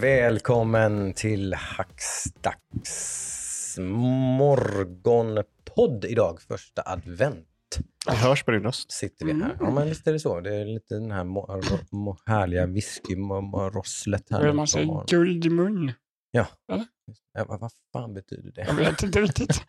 välkommen till Hackstacks morgonpodd idag, första advent. Det hörs på din röst. Sitter vi här. Ja, men visst är det så. Det är lite den här mo- ro- mo- härliga whisky-rosslet här. Man som- guld i mun? Ja. Eller? ja vad, vad fan betyder det? Jag vet inte riktigt.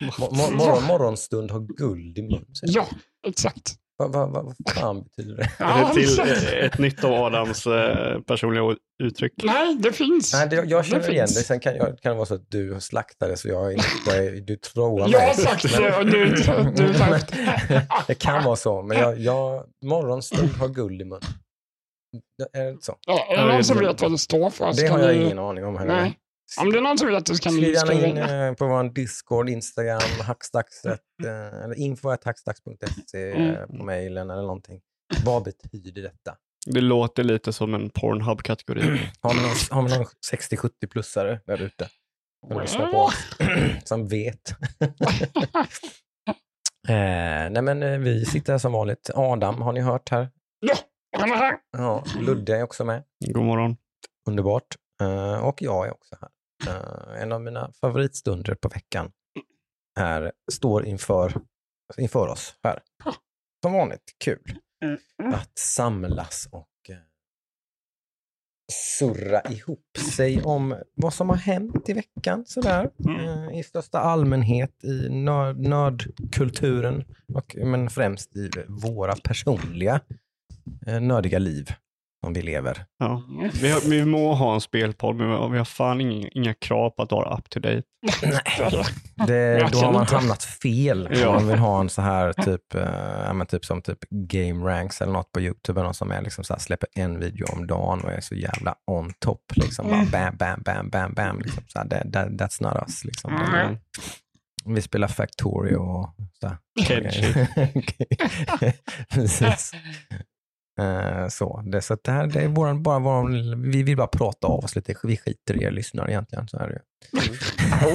Mo- mo- morgon, morgonstund har guld i mun. säger Ja, exakt. Vad, vad, vad fan betyder det? Är Ja, det till ett nytt av Adams eh, personliga uttryck? Nej, det finns. Nej, det, jag känner Det igen finns. det. Sen kan, jag, kan det vara så att du slaktade så jag inte, du troar mig. Jag har sagt det och du, du har sagt det kan vara så, men jag, jag, morgonstund har guld i mun. Det Är det inte så? Ja, är det någon som vet vad det står för? Det har jag ingen aning om heller. Nej. Om det är någon som kan Skriv ni gärna skriva in eh, på vår Discord, Instagram, hackstacks, eh, eller info.hackstacks.se eh, Mm. på mejlen eller någonting. Vad betyder detta? Det låter lite som en Pornhub-kategori. Har vi någon, har någon 60-70-plussare där ute? Som lyssnar på oss? Som vet? eh, nej men eh, vi sitter här som vanligt. Adam har ni hört här. Ja, han är här. Ja, Ludde är också med. God morgon. Underbart. Eh, och jag är också här. Eh, en av mina favoritstunder på veckan är, står inför, inför oss här. Som vanligt, kul Mm. att samlas och eh, surra ihop sig om vad som har hänt i veckan sådär. Mm. Eh, I största allmänhet i nörd, nördkulturen och men främst i våra personliga nördiga liv som vi lever. Ja. Vi, har, vi må ha en spelpodd, men vi har- fan inga, inga krav på att vara up to date. Det, då har man hamnat fel. Ja. Om man vill ha en så här typ, men typ som typ Game Ranks eller något på YouTube, eller något som är liksom så här, släpper en video om dagen och är så jävla on top. Liksom bara bam, bam, bam, bam, bam. Liksom så här, that, that, that's not us. Liksom. Mm. Vi spelar Factorio och så här. Precis. Eh, så det, så det här det är våran, bara våran, vi vill bara prata av oss lite. Vi skiter i er lyssnare egentligen. Så är det ju.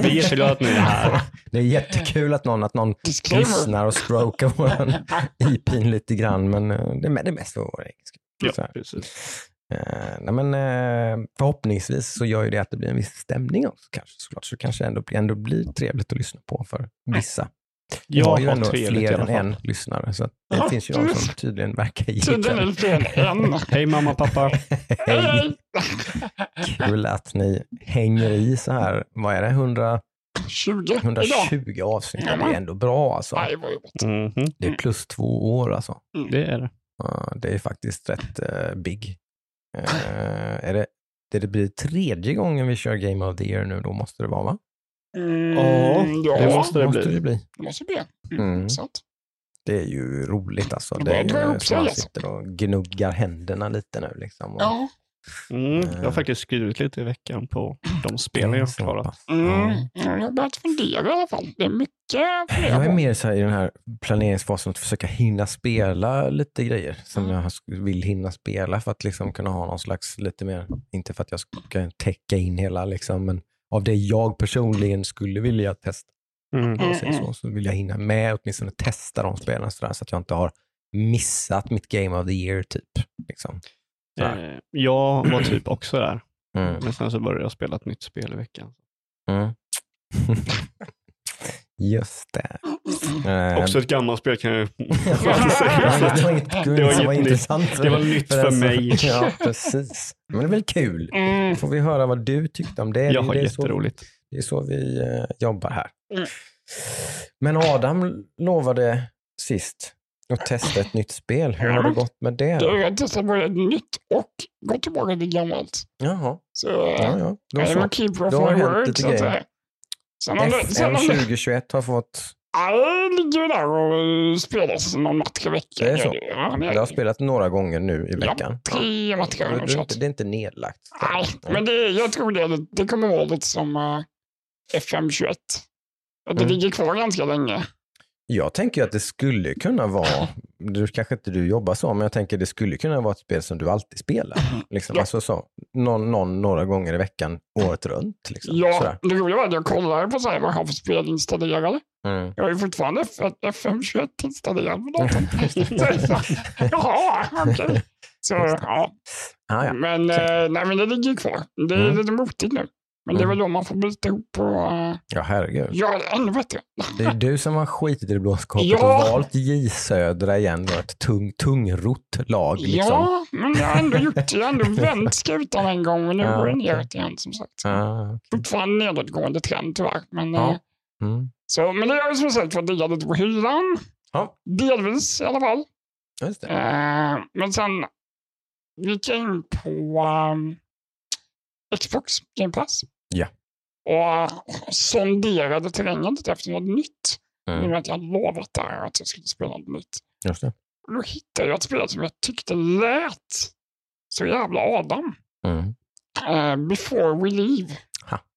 Vi är jätteglada att ni är här. Det är jättekul att någon, att någon lyssnar och strokar våran IPin lite grann, men eh, det är det är mest för vår egen skull. Ja, precis. Eh, nej, men, eh, förhoppningsvis så gör ju det att det blir en viss stämning också kanske såklart. Så det kanske ändå, ändå blir trevligt att lyssna på för vissa. Jag har ju har ändå fler än en lyssnare, så det finns ju de som tydligen verkar Tydligen är gilla det fler än en. Hej mamma, pappa. Hej, kul att ni hänger i så här, vad är det, 100, 20 idag. 120 avsnitt. Det är ändå bra alltså. Nej, vad jobbigt. Mhm, Det är plus två år alltså. Det är det. Det är faktiskt rätt eh, big. Eh, är det, det, det blir tredje gången vi kör Game of the Year nu, då måste det vara va? Mm, Ja, ja, det måste det måste bli. det bli. det måste bli. Mm. Mm. Så att, Det är ju roligt alltså. Det Det är ju ihop man sitter och gnuggar händerna lite nu. Liksom. Och ja. Mm, jag Eh. har faktiskt skrivit lite i veckan på de spel jag har klarat. Mm. Ja. Jag har börjat fundera i alla fall. Det är mycket att fundera Jag är mer så här i den här planeringsfasen att försöka hinna spela lite grejer som jag vill hinna spela för att liksom kunna ha någon slags lite mer, inte för att jag ska täcka in hela, liksom, men av det jag personligen skulle vilja testa. Mm. man säger Mm, så, så vill jag hinna med åtminstone testa de spelen sådär, så att jag inte har missat mitt game of the year typ. Liksom. Så. Eh, Jag var typ också där, Mm. men sen så började jag spela ett nytt spel i veckan. Mm. Just det. Eh, Också ett gammalt spel kan jag Ja, det var inget, Det var som var intressant. Det var nytt för mig. Ja, precis. Men det är väl kul. Mm. får vi höra vad du tyckte om det. Jag det, har det, är så, jätteroligt. det är så vi eh, jobbar här. Mm. Men Adam lovade sist att testa ett nytt spel. Hur har det gått med det? Jag har testat både nytt och gått tillbaka till gammalt. Jaha, Så ja, ja. Då a så. Då har my det hänt word, Sen om det, sen om det, 2021 har fått, ja, det ligger där och spelas någon match i veckan. Det är så. Ja, det, det har spelat några gånger nu i Ja, veckan. tre matcher har Det, inte, det är inte nedlagt. Nej, men det, jag tror det, det kommer vara lite som uh, FM21. Att det Mm. ligger kvar ganska länge. Jag tänker att det skulle kunna vara, du kanske inte du jobbar så, men jag tänker det skulle kunna vara ett spel som du alltid spelar. Liksom. Ja. Alltså så, någon, någon, några gånger i veckan, året runt. Liksom. Ja, Sådär. det roliga var att jag kollade på så här vad jag har för spel installerade. Mm. Jag har ju fortfarande F- FM21 installerad på datorn. Jaha, okej. Så ja, Ah, ja. men, eh, nej, men det ligger kvar. Det är Mm. lite motigt nu. Men det är Mm. väl då man får byta ihop och uh, ja, herregud. det ännu bättre. Det är du som har skitit i det blå skåpet Ja. och valt J Södra igen, då, ett tung, tungrott lag. Liksom. Ja, men jag har ändå gjort det. Jag har ändå vänt skutan en gång och nu Ja, går det okej. neråt igen som sagt. Ah, Fortfarande nedåtgående trend tyvärr. Men, Ja. eh, mm. så, men det har ju som sagt ligga lite på hyllan. Ja. Delvis i alla fall. Just det. Eh, men sen gick jag in på um, Xbox Game Pass. Ja. Och sonderade terrängen efter något nytt. Mm. Nu att jag lovat där att jag skulle spela något nytt. Just det. Och då hittade jag ett spel som jag tyckte lät så jävla Adam. Mm. Eh, Before We Leave.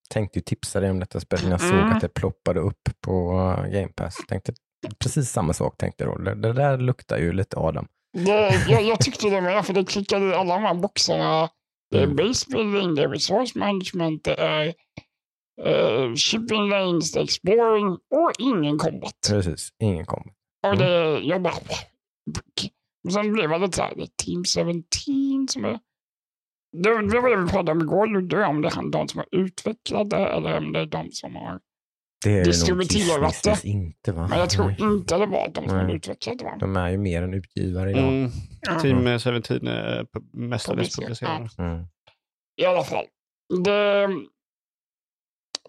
Tänkte ju tipsa dig om detta spelet när jag Mm. såg att det ploppade upp på uh, Game Pass. Tänkte precis samma sak tänkte jag då. Det, det där luktar ju lite Adam. Det, jag, jag tyckte det med, för det klickade i alla de här boxarna. Det är Mm. base building, det är resource management, det är eh, shipping lanes, det är exploring och ingen combat. Precis, ingen. Och Mm. det, jag bara... Och sen blev det lite så här, det är Team 17 som är... Det, det var det vi pratade om igår, Ludde, om det är de som har utvecklat det eller om det är de som har... Det är Distributerat det. inte va? Men jag tror Nej. inte det var de som Nej. utvecklat det. De är ju mer än utgivare idag. Mm. Ja. Team eh, 17 är pu- mestadels publicerade. Mm. I alla fall. Det,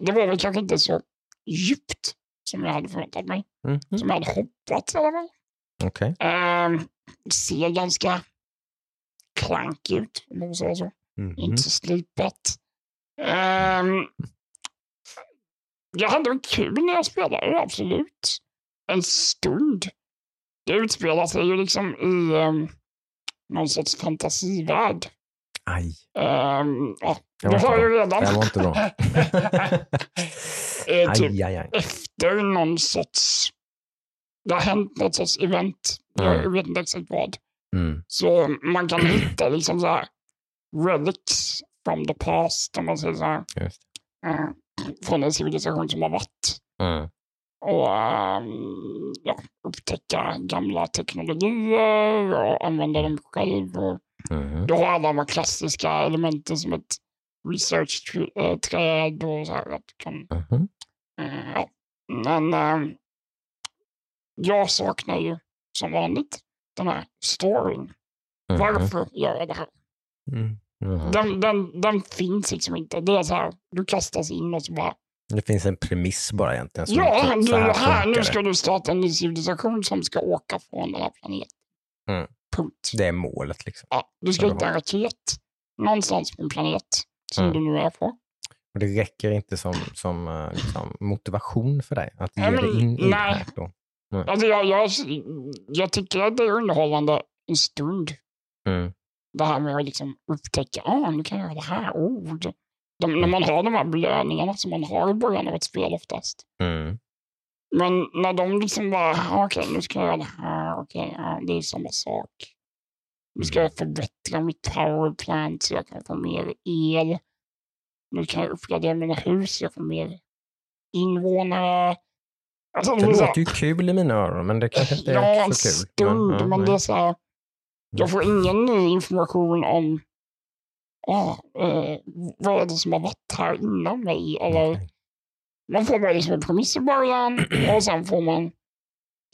det var väl kanske inte så djupt som jag hade förväntat mig. Mm. Som jag hade hoppats i alla fall. Okej. Ehm, ser ganska klank ut, om man säga så. Mhm. Inte så slipat. Ehm, jag hade en kul när jag spelade, absolut. En stund. Det utspelar sig ju liksom i um, någon sorts fantasivärld. Aj, Um, ja, Det du har ju redan. här var inte bra. Eh, typ aj, aj, aj. efter någon sorts... Det har hänt något sorts event. Mm. Jag vet inte exakt vad. Mm. Så man kan hitta liksom så här relics from the past, om man säger så här. Just. Eh, från en civilisation som har varit. Mm. Och ehm, ja, upptäcka gamla teknologier och använda dem själv. Och Mhm. du har alla de här klassiska elementen som ett research-träd och så här. Att du kan, Mhm. eh, ja. Men ehm, jag saknar ju som vanligt den här storyn. Mhm. Varför gör jag det här? Mm. Den, den, den finns liksom inte. Det är så här, du kastas in och så bara, Det finns en premiss bara egentligen. ja, typ du här, funkar nu det. ska du starta en ny civilisation som ska åka från den här planeten. Mm. Punkt. Det är målet liksom. Ja, du ska hitta en raket någonstans på en planet som Mm. du nu är på. Och det räcker inte som, som eh, liksom, motivation för dig att ge Nej, dig in i det nej. här. Då. Alltså jag, jag, jag tycker att det är underhållande en stund. Mm. Det här med att liksom upptäcka, ah, nu kan jag göra det här. Oh, det, de, när man har de här belöningarna som man har i början av ett spel oftast. Mm. Men när de liksom bara, ah, okej nu ska jag göra det här, okej, ja, det är samma sak. Nu ska jag förbättra mitt power plant så jag kan få mer el. Nu kan jag uppgradera mina hus så jag får mer invånare. Alltså, Det låter ju kul i mina öron, men det kanske inte Ja, är en så kul. stund, ja, men nej. det är så här, jag får ingen ny information om ah, eh, vad är det som har varit här innan mig. Eller. Man får bara liksom en premiss i början och sen får man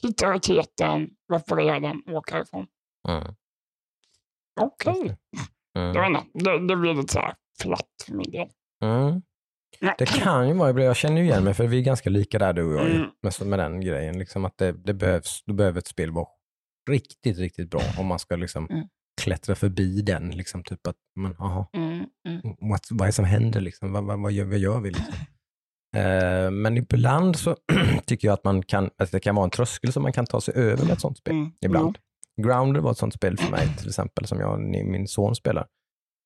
hitta raketen, reparera den och åka härifrån. Mm. Okej, det. Mm. jag vet inte, det, det blir lite så här platt för min del. Mm. Ja. Det kan ju vara, jag känner ju igen mig för vi är ganska lika där du och jag Mm. med, med den grejen. Liksom att det, det behövs, då behöver ett spel vara riktigt, riktigt bra om man ska liksom Mm. klättra förbi den. Liksom, typ att, men, aha, Mm, mm. what, vad är det som händer? Liksom? Vad, vad, vad, gör, vad gör vi? Liksom? Eh, men ibland så tycker jag att, man kan, att det kan vara en tröskel som man kan ta sig över med ett sånt spel. Mm. Ibland. Grounded var ett sånt spel för mig till exempel som jag och min son spelar.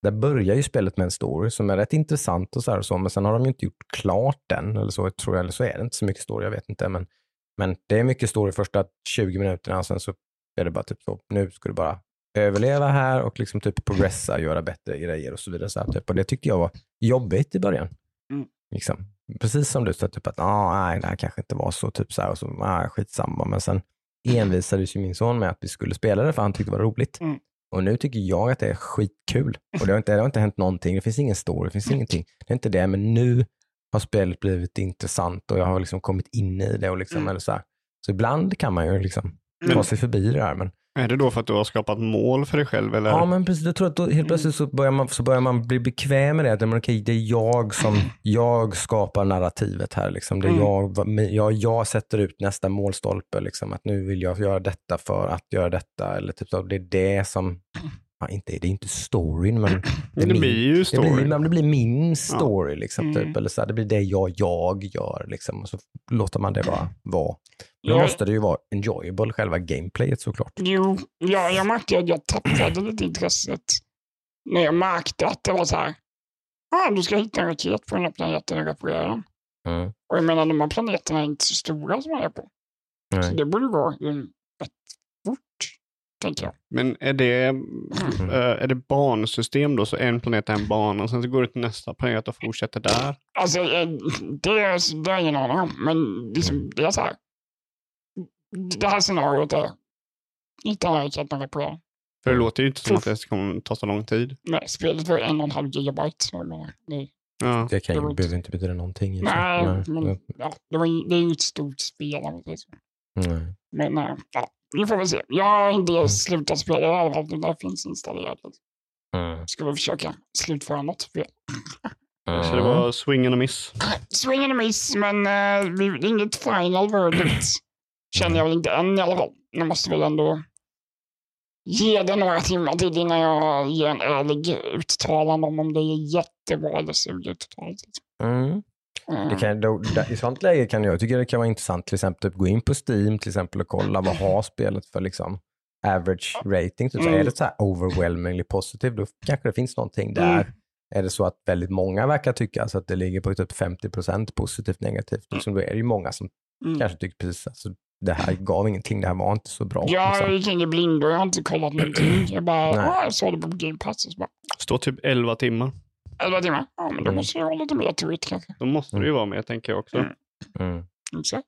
Där börjar ju spelet med en story som är rätt intressant och så här och så, men sen har de ju inte gjort klart den eller så, tror jag, eller så är det inte så mycket story, jag vet inte. Men Men det är mycket story första 20 minuterna och sen så är det bara typ så, nu ska du bara överleva här och liksom typ progressa, göra bättre grejer och så vidare. Så här, typ. Och det tyckte jag var jobbigt i början. Mm. Liksom. Precis som du sa, typ att ah, nej, det här kanske inte var så, typ så här, och så, ah, skitsamma. Men sen envisades ju min son med att vi skulle spela det för han tyckte det var roligt. Mm. Och nu tycker jag att det är skitkul. Och det har, inte, det har inte hänt någonting, det finns ingen story, det finns ingenting. Det är inte det, men nu har spelet blivit intressant och jag har liksom kommit in i det. Och liksom, Mm. eller så, här. så ibland kan man ju liksom ta Men- sig förbi det här. Men, Är det då för att du har skapat mål för dig själv? Eller? ja, men precis. Jag tror att då, helt plötsligt så börjar, man, så börjar man bli bekväm med det. Att, men, okej, det är jag som jag skapar narrativet här. Liksom. Det är Mm. jag, jag, jag sätter ut nästa målstolpe. Liksom, att nu vill jag göra detta för att göra detta. Eller typ så. Det är det som, ja, inte, det är inte storyn, men det, min- blir ju det story. blir, men det blir min story. Liksom, Mm. typ, eller så här, det blir det jag, jag gör. Liksom, och så låter man det bara vara. Då Jag- måste det ju vara enjoyable, själva gameplayet såklart. Jo, ja, jag märkte att jag tappade lite intresset när jag märkte att det var så här. Ah, du ska hitta en raket på den här planeten och reparera den. Mm. Och jag menar, de här planeterna är inte så stora som man är på. Så Nej. det borde gå mm, rätt fort, tänker jag. Men är det, eh, är det bansystem då? Så en planet är en bana och sen så går du till nästa planet och fortsätter där? Alltså, eh, det är, det är ingen aning om, men liksom, det är så här. Det här scenariot är hitta en raket och reparera. För det låter ju inte som att det kommer ta så lång tid. Nej, spelet var en och en halv gigabyte. Jag det, Ja. Det kan Det ju, inte- behöver inte betyda någonting. nej, Nej. men ja, det, var, ju- det är ju ett stort spel. om så. Nej. Men eh, ja, vi får väl se. Jag har inte slutat spela alla fall. Det där finns installerat. Mm. Ska vi försöka slutföra något spel. Så det var swing and a miss. Swing and a miss, men eh, vi, det är inget final verdict. Känner jag väl inte än i alla fall. Jag måste väl ändå ge det några timmar till innan jag ger en ärlig uttalande om om det är jättebra eller suger totalt. Mm. Mm. Det kan, då, där, I sånt läge kan jag tycka det kan vara intressant till exempel typ gå in på Steam till exempel och kolla vad har spelet för liksom average rating. Typ, så Mm. Är det så här overwhelmingly positive då kanske det finns någonting där. Mm. Är det så att väldigt många verkar tycka alltså att det ligger på typ 50% positivt negativt, liksom, då är det ju många som Mm. kanske tycker precis alltså, det här gav ingenting, det här var inte så bra. Jag liksom. gick in i blindo, jag har inte kollat någonting. Jag bara, jag såg det på Game Pass så bara, Står typ 11 timmar. 11 timmar. Ja, men då Mm. måste jag ha lite mer tur kanske. Då måste det ju vara med tänker jag också. Mm. Mm. Exakt.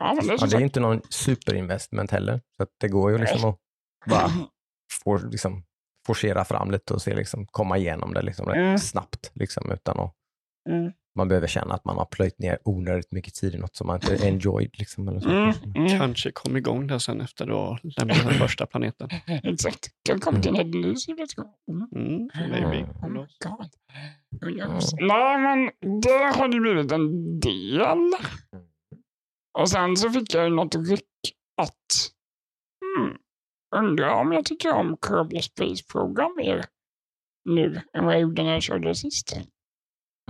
Ja, men det är Ja, det är inte någon superinvestment heller, så att det går ju liksom att bara få, liksom, forcera fram lite och se, liksom, komma igenom det liksom, Mm. snabbt liksom, utan att Mm. Man behöver känna att man har plöjt ner onödigt mycket tid i något som man inte enjoyed. Liksom, eller så. Mm. Mm. Kanske kom igång där sen efter du har lämnat den första planeten. Exakt. Jag kom till en helt ny civilisation. Mm. Mm, maybe. Oh my god. Nej, men det har ju blivit en del. Och sen så fick jag ju något ryck att hmm, undrar om jag tycker om Kerbal Space Program mer nu än vad jag gjorde när jag körde det sist.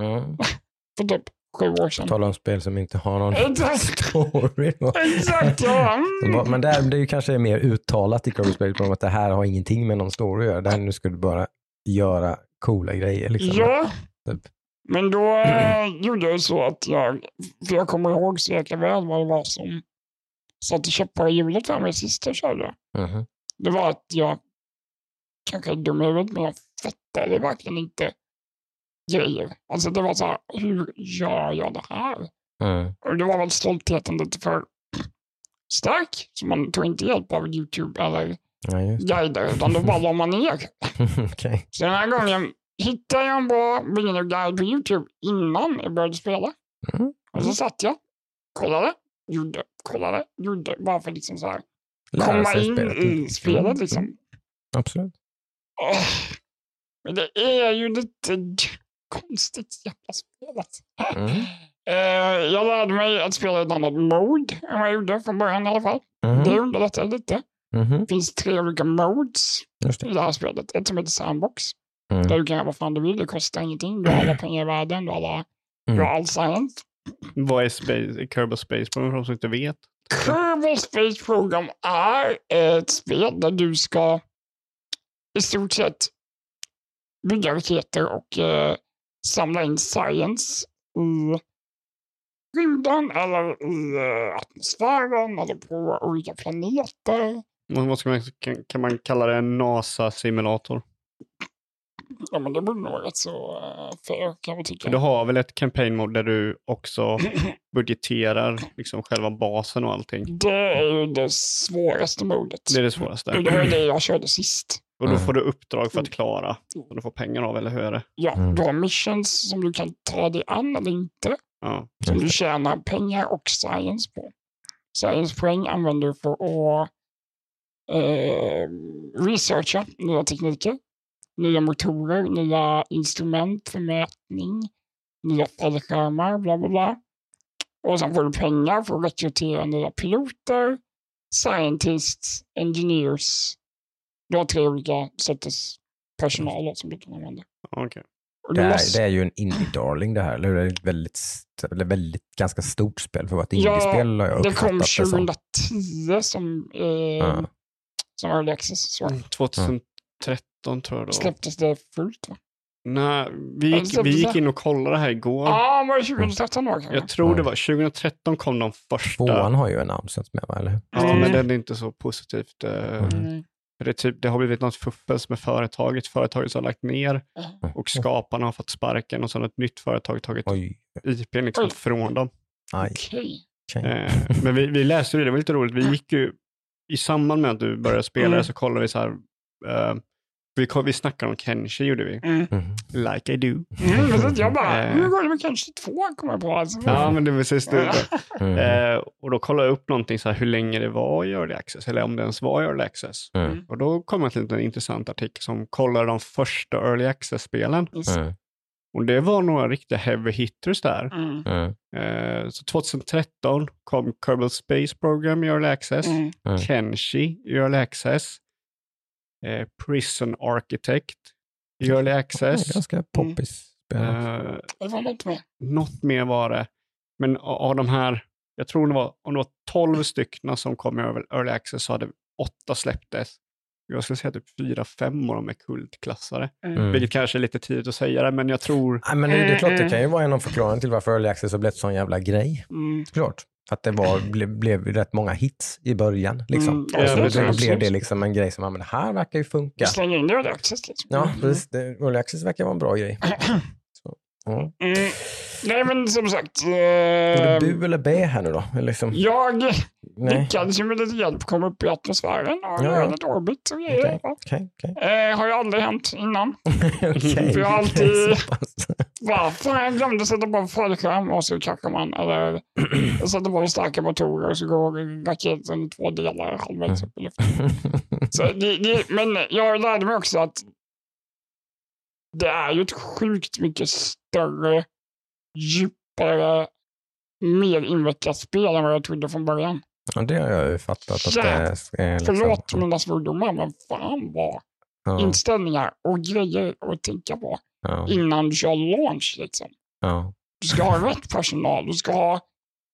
Mm. För typ sju år sedan. Tala om spel som inte har någon Exakt. story. Exakt, ja. Mm. Men där, det är ju kanske mer uttalat i Program att det här har ingenting med någon story att göra. Det här nu ska du bara göra coola grejer. Liksom. Ja. Typ. Men då eh, gjorde jag så att jag, för jag kommer ihåg så jäkla väl vad det var som satte käppar i hjulet för mig sist jag körde. Mhm. Det var att jag, kanske är dum i huvudet, men jag fattade verkligen inte grejer. Alltså det var så här, hur gör jag det här? Mm. Och det var väl stoltheten lite för stark, så man tog inte hjälp av YouTube eller Ja, guider, utan då bara la man ner. Okej. Så den här gången hittade jag en bra beginner guide på YouTube innan jag började spela. Mm. Och så satt jag, kollade, gjorde, kollade, gjorde, bara för liksom så här komma in spelet. i spelet Mm. liksom. Absolut. Åh, Men det är ju lite konstigt jävla spelet. Mm. Eh, jag lärde mig att spela i ett annat mode än vad jag gjorde från början i alla fall. Mhm. Det underlättade lite. Mhm. Det finns tre olika modes Just i det. det här spelet. Ett som heter Sandbox, Mm. där du kan göra vad fan du vill. Det kostar ingenting. Du har alla pengar i världen, du har, alla, du har Mm. all science. Vad är space, Kerbal Space Program för de som inte vet? Kerbal Space Program är ett spel där du ska i stort sett bygga raketer och eh, samla in science i rymden eller i eh, atmosfären eller på olika planeter. Vad ska man, kan, kan man kalla det en NASA-simulator? Ja, men det borde nog rätt så uh, fair kan jag tycka. För du har väl ett campaign mode där du också budgeterar liksom själva basen och allting? Det är ju det svåraste modet. Det är det svåraste. Det var det jag körde sist. Och då Mm. får du uppdrag för att klara, som du får pengar av, eller hur är det? Ja, Mm. du har missions som du kan ta dig an eller inte. Ja. Som du tjänar pengar och science på. Science poäng använder du för att eh, researcha nya tekniker, nya motorer, nya instrument för mätning, nya fallskärmar, bla bla bla. Och sen får du pengar för att rekrytera nya piloter, scientists, engineers. Du har tre olika sorters personal som du kan använda. Och Det du är, måste- det är ju en indie-darling det här, eller hur? Det är ett väldigt, väldigt ganska stort spel för att vara ett Ja, indiespel jag Det kom uppfattat det som. 2010 som, eh, Ja. som early access. Så Mm, 2013 tror jag då. släpptes det fullt va? Nej, vi Ja, det gick, vi det. gick in och kollade det här igår. Ja, var det 2013 då kanske? Jag tror det Ja. var 2013 kom de första. Tvåan har ju annonsats med, va, eller hur? Ja, Mm. men den är inte så positivt. eh, Mm. Mm. Det, typ, det har blivit något fuffens med företaget. Företaget har lagt ner och skaparna har fått sparken och så har ett nytt företag tagit Oj, IPn liksom Oj. från dem. tjej. Eh, men vi, vi läste ju det, det var lite roligt. Vi gick ju, i samband med att du började spela Mm. så kollade vi så här, eh, vi, vi snackade om Kenshi gjorde vi. Mm. Mhm. Like I do. Mm, jag bara, Eh. hur går det med kanske två kommer jag på. Alltså. Ja, men det var precis det. Mm. Eh, och då kollade jag upp någonting så här, hur länge det var i early access, eller om det ens var i early access. Mm. Och då kom jag till en intressant artikel som kollar de första early access-spelen. Mm. Och det var några riktiga heavy hitters där. Mm. Mm. Eh, så 2013 kom Kerbal Space Program i early access, Mm. Mm. Kenshi i early access, eh, Prison Architect early access. ganska poppis spel. Eh, Det var något mer. något mer var det. Men av de här, jag tror det var, om det var 12 stycken som kom i early- early access så hade åtta släpptes. Jag skulle säga typ fyra, fem av dem är kultklassare. Mm. Vilket kanske är lite tidigt att säga det, men jag tror... Nej, men det, är klart, det Mm, kan ju vara en av förklaringarna till varför Early Access har blivit sån jävla grej. Mm. Klart. För att det var, ble, blev rätt många hits i början. Liksom. Mm, och så ja, blev, precis. blev det liksom en grej som, ja, men det här verkar ju funka. Vi slänger in det i access liksom. Ja, Mm. precis. Det, Access verkar vara en bra grej. Ja. Mm. Nej, men som sagt. Var Eh, det bu eller bä här nu då? Eller liksom, jag nej. lyckades ju med lite hjälp komma upp i atmosfären och Ja, lite orbit och grejer. Okej, okej, okej. Eh, har ju aldrig hänt innan. Okej, För jag alltid-. Varför jag glömde sätta på fallskärm och så kraschar man. Eller jag sätter på starka motorer och så går raketen i två delar halvvägs upp i luften. Så det, det, men jag lärde mig också att det är ju ett sjukt mycket större, djupare, mer invecklat spel än vad jag trodde från början. Ja, det har jag ju fattat att det är. Liksom, Förlåt mina svordomar, men fan vad ja, inställningar och grejer att tänka på ja, innan du kör launch. Liksom. ja. Du ska ha rätt personal. Du ska ha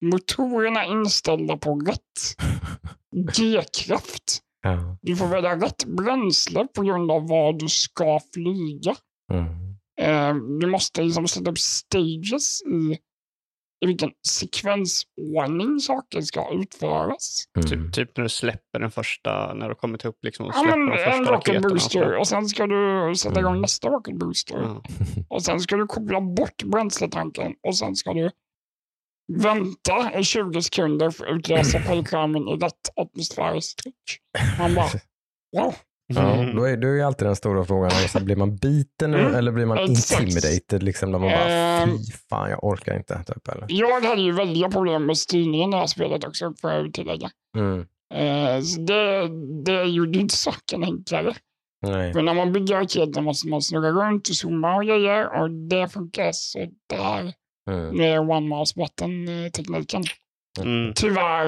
motorerna inställda på rätt G-kraft. Du får välja rätt bränsle på grund av vad du ska flyga. Mm. Eh, du måste liksom sätta upp stages i, i vilken sekvensordning saker ska utföras. Mm. Typ, typ när du släpper den första, när du kommit upp liksom och Ja, släpper men de en första rocket raketerna. booster och sen ska du sätta igång Mm. nästa rocket booster. Ja. Och sen ska du koppla bort bränsletanken och sen ska du vänta i 20 sekunder för att utlösa fallskärmen i rätt atmosfäriskt tryck. Man bara, wow. Ja, Mm. då är det ju alltid den stora frågan. Alltså, blir man biten nu Mm, eller blir man exakt. intimidated? Liksom, där man bara, Ehm. fy fan, jag orkar inte. Typ, eller? Jag hade ju väldiga problem med styrningen i det här spelet också, får jag tillägga. Mm. Eh, så det, det gjorde inte saken enklare. Nej. För när man bygger raketen måste man snurra runt och zooma och grejer och det funkar sådär Mm. med one mouse button-tekniken. Mm. Tyvärr,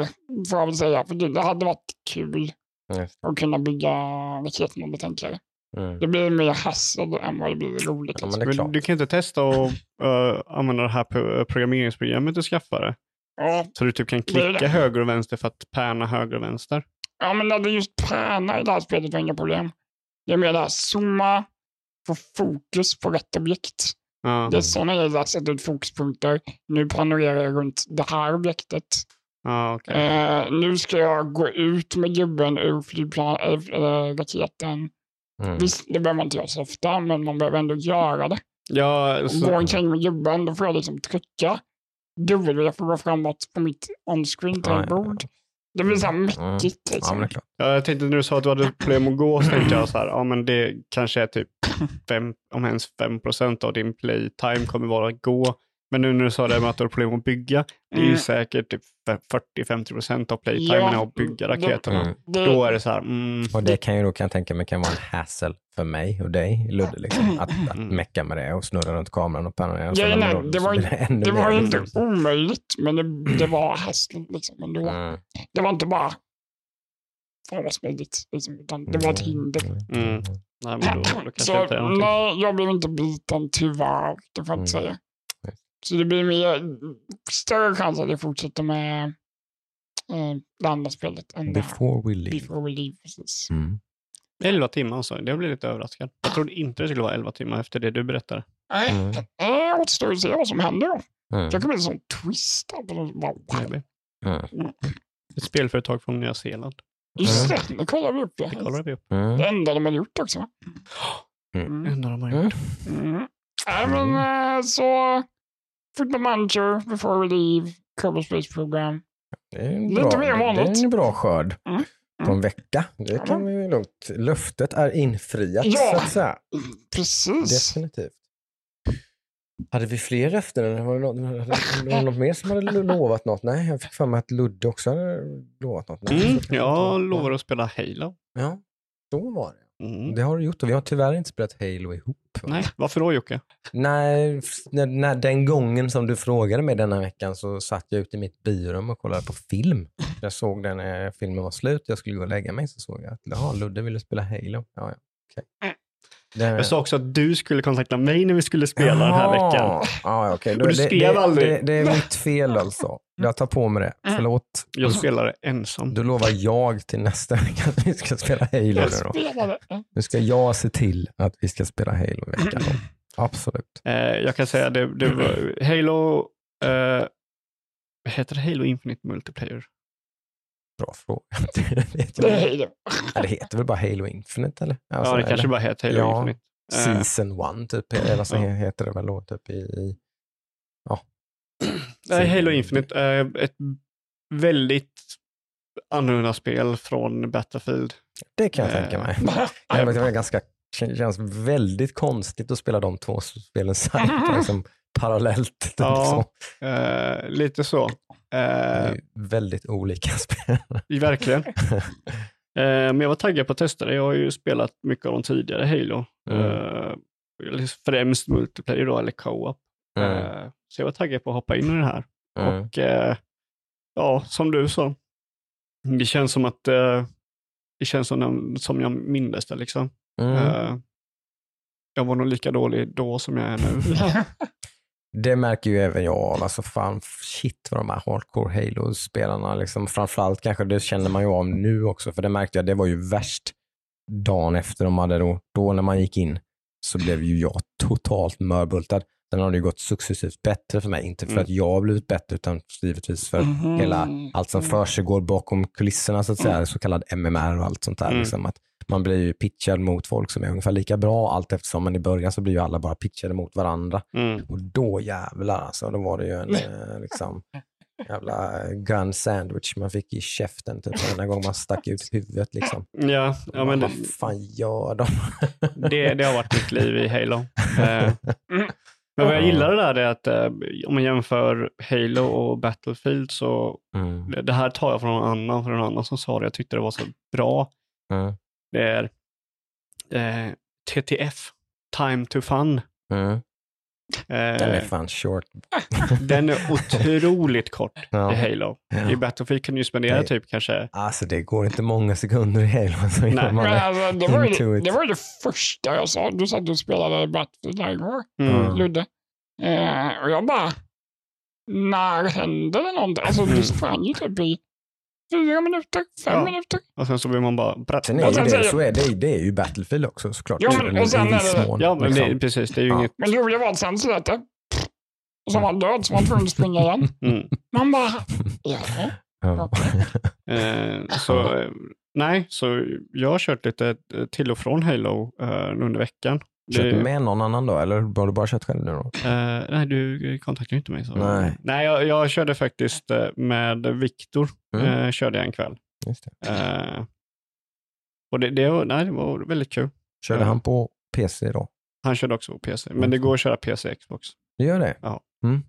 får jag väl säga. För det hade varit kul Just. att kunna bygga raketerna lite enklare. Mm. Det blir mer hassel än vad det blir roligt. Ja, liksom. men det är Men du kan inte testa att uh, använda det här pro- programmeringsprogrammet du skaffade? ja, Så du typ kan Det klicka det. höger och vänster för att pärna höger och vänster? ja, men det är just pärna i det här spelet var inga problem. Det är mer det här zooma, få fokus på rätt objekt. Ja, Det är sådana grejer jag sätter ut fokuspunkter. Nu planerar jag runt det här objektet. Ja okej. Eh, nu ska jag gå ut med gubben ur flygplan, äh, raketen. Mm. Visst, det behöver man inte göra så ofta, men man behöver ändå göra det. Ja, Gå så, omkring med gubben, då får jag liksom trycka W för att gå framåt på mitt on-screen Ja, ja, ja. tangentbord. Det blir så här. Ja, men Liksom. ja, jag tänkte när du sa att du hade problem att gå så tänkte jag så här, ja men det kanske är typ fem, om ens 5 procent av din playtime kommer vara att gå. Men nu när du sa det med att du har problem att bygga, det är ju Mm. säkert typ 40-50 procent av playtimen Ja, att bygga det- raketerna. Mm. Det, Då är det så här, mm, Och det kan ju då kan jag tänka mig kan vara en hassle för mig och dig, Ludde, liksom. att, att Mm. mecka med det och snurra runt kameran och panorera. Ja, nej, då- det var det var inte liksom. omöjligt, men det, det var hästligt. Liksom, ändå. Mm. Det var inte bara fan vad smidigt, liksom, utan det var ett hinder. Mm. nej men då, då Så nej, jag blev inte biten tyvärr, det får jag inte Mm. säga. Så det blir mer, större chans att jag fortsätter med eh, det andra spelet än det. Before we leave. Before we leave. Precis. Mm. 11 timmar alltså, det blev lite överraskad. Jag trodde inte det skulle vara 11 timmar efter det du berättade. Nej, Mm. det återstår att se vad som händer då. Mm. Det kan bli en sån twist. Wow. Maybe. Mm. Ett spelföretag från Nya Zeeland. Just det, det kollar vi upp. Ja. Det kollar vi upp. Mm. Det enda de har gjort också. Mm. Mm. Enda de har Mm. gjort. Mm. Nej, men eh, så... Football Manager, Before We Leave, Kerbal Space Program. Det är en Lite bra, mer än det är en bra skörd Mm. på en vecka. Det kan vi ju lugnt. Löftet är infriat Ja. så att säga. Precis. Definitivt. Hade vi fler löften? eller Var det, något, var det något mer som hade lo- lovat något? Nej, jag fick för mig att Ludde också hade lovat något. Nej, Mm, jag lovar att spela Halo. Ja, så var det. Mm. Det har du gjort och vi har tyvärr inte spelat Halo ihop. va? Nej, varför då Jocke? Nej, när, när, den gången som du frågade mig denna veckan så satt jag ute i mitt biorum och kollade på film. Jag såg den när filmen var slut, jag skulle gå och lägga mig, så såg jag att Ludde ville spela Halo. Ja, ja. okej. Det- Jag sa också att du skulle kontakta mig när vi skulle spela den här veckan. Ja, okej. Då- Och du det- skrev det, aldrig. Det, det är mitt fel alltså. Jag tar på mig det. Förlåt. Jag spelade ensam. Då lovar jag till nästa vecka att vi ska spela Halo nu Jag då. spelade. Nu ska jag se till att vi ska spela Halo i veckan då. Absolut. Eh, jag kan säga det, det var Halo, eh, heter det Halo Infinite Multiplayer? Bra fråga. Det, vet Det jag. Ja, det heter väl bara Halo Infinite eller? Alltså, ja, det kanske eller? bara heter Halo Ja. Infinite. Eh, Season 1 typ, eller så Ja. heter det väl då typ i, i Nej, Halo Infinite är ett väldigt annorlunda spel från Battlefield. Det kan jag Eh, tänka mig. Ja, men det var ganska, kän- känns väldigt konstigt att spela de två spelen samtidigt, liksom parallellt. Typ Ja. så. Eh, lite så. Eh, väldigt olika spel. verkligen. Eh, men jag var taggad på att testa det. Jag har ju spelat mycket av de tidigare Halo. Mm. Eh, främst multiplayer då, eller co-op. Mm. Eh, så jag var taggad på att hoppa in i det här. Mm. Och ja, som du sa. Det känns som att det känns som, den- som jag mindes det liksom. Mm. Jag var nog lika dålig då som jag är nu. Det märker ju även jag av. Alltså fan, shit vad de här hardcore Halo-spelarna, liksom, framförallt kanske det känner man ju av nu också, för det märkte jag, det var ju värst dagen efter de hade då, då när man gick in, så blev ju jag totalt mörbultad. Sen har det ju gått successivt bättre för mig, inte för Mm. att jag har blivit bättre, utan givetvis för Mhm. hela allt som försiggår bakom kulisserna, så att säga, så kallad MMR och allt sånt där. Mm. Liksom, att man blir ju pitchad mot folk som är ungefär lika bra allt eftersom, men i början så blir ju alla bara pitchade mot varandra. Mm. Och då jävlar alltså, då var det ju en eh, liksom, jävla gun sandwich man fick i käften typ varenda gång man stack ut huvudet. Liksom. Ja, ja men det, Vad fan gör de? det, det har varit mitt liv i Halo. Eh, men vad jag gillar det där är att eh, om man jämför Halo och Battlefield så Mm, det- det här tar jag från någon annan, från någon annan som sa det. Jag tyckte det var så bra. mm, Det är eh, TTF, Time to Fun. mm. Den är fan short. den är otroligt kort Ja. i Halo. Ja. I Battlefield kan du ju spendera Det- typ kanske Alltså det går inte många sekunder i Halo. Så Nej. man alltså, det, var ju, det- var det första jag sa. Du sa att du spelade Battlefield där igår, mm. Ludde. Eh, och jag bara, när händer det någonting? Alltså Mm. du sprang ju typ i fyra minuter, fem Ja. minuter. Och sen så vill man bara... Bratt, Sen är Och sen det, så är det, det är ju Battlefield också såklart. Ja, men- och sen är det- mån, Ja, men liksom. det, precis. Det är ju Ja. inget... Men det roliga var att sen slöt det. Och så var han död, så var han tvungen att springa igen. Mm. Man bara, ja. Ja. Eh, så, eh, nej, så jag har kört lite till och från Halo eh, under veckan. Kört Det- med någon annan då, eller har du bara kört själv nu då? Eh, nej, du kontaktade inte mig. Så. Nej. nej jag, jag körde faktiskt eh, med Viktor. Mm. Eh, körde jag en kväll. Just det. Eh, och det, det, var, nej, det var väldigt kul. Körde han på PC då? Han körde också på PC, men det går att köra PC och Xbox. Det gör det? Ja. Mm.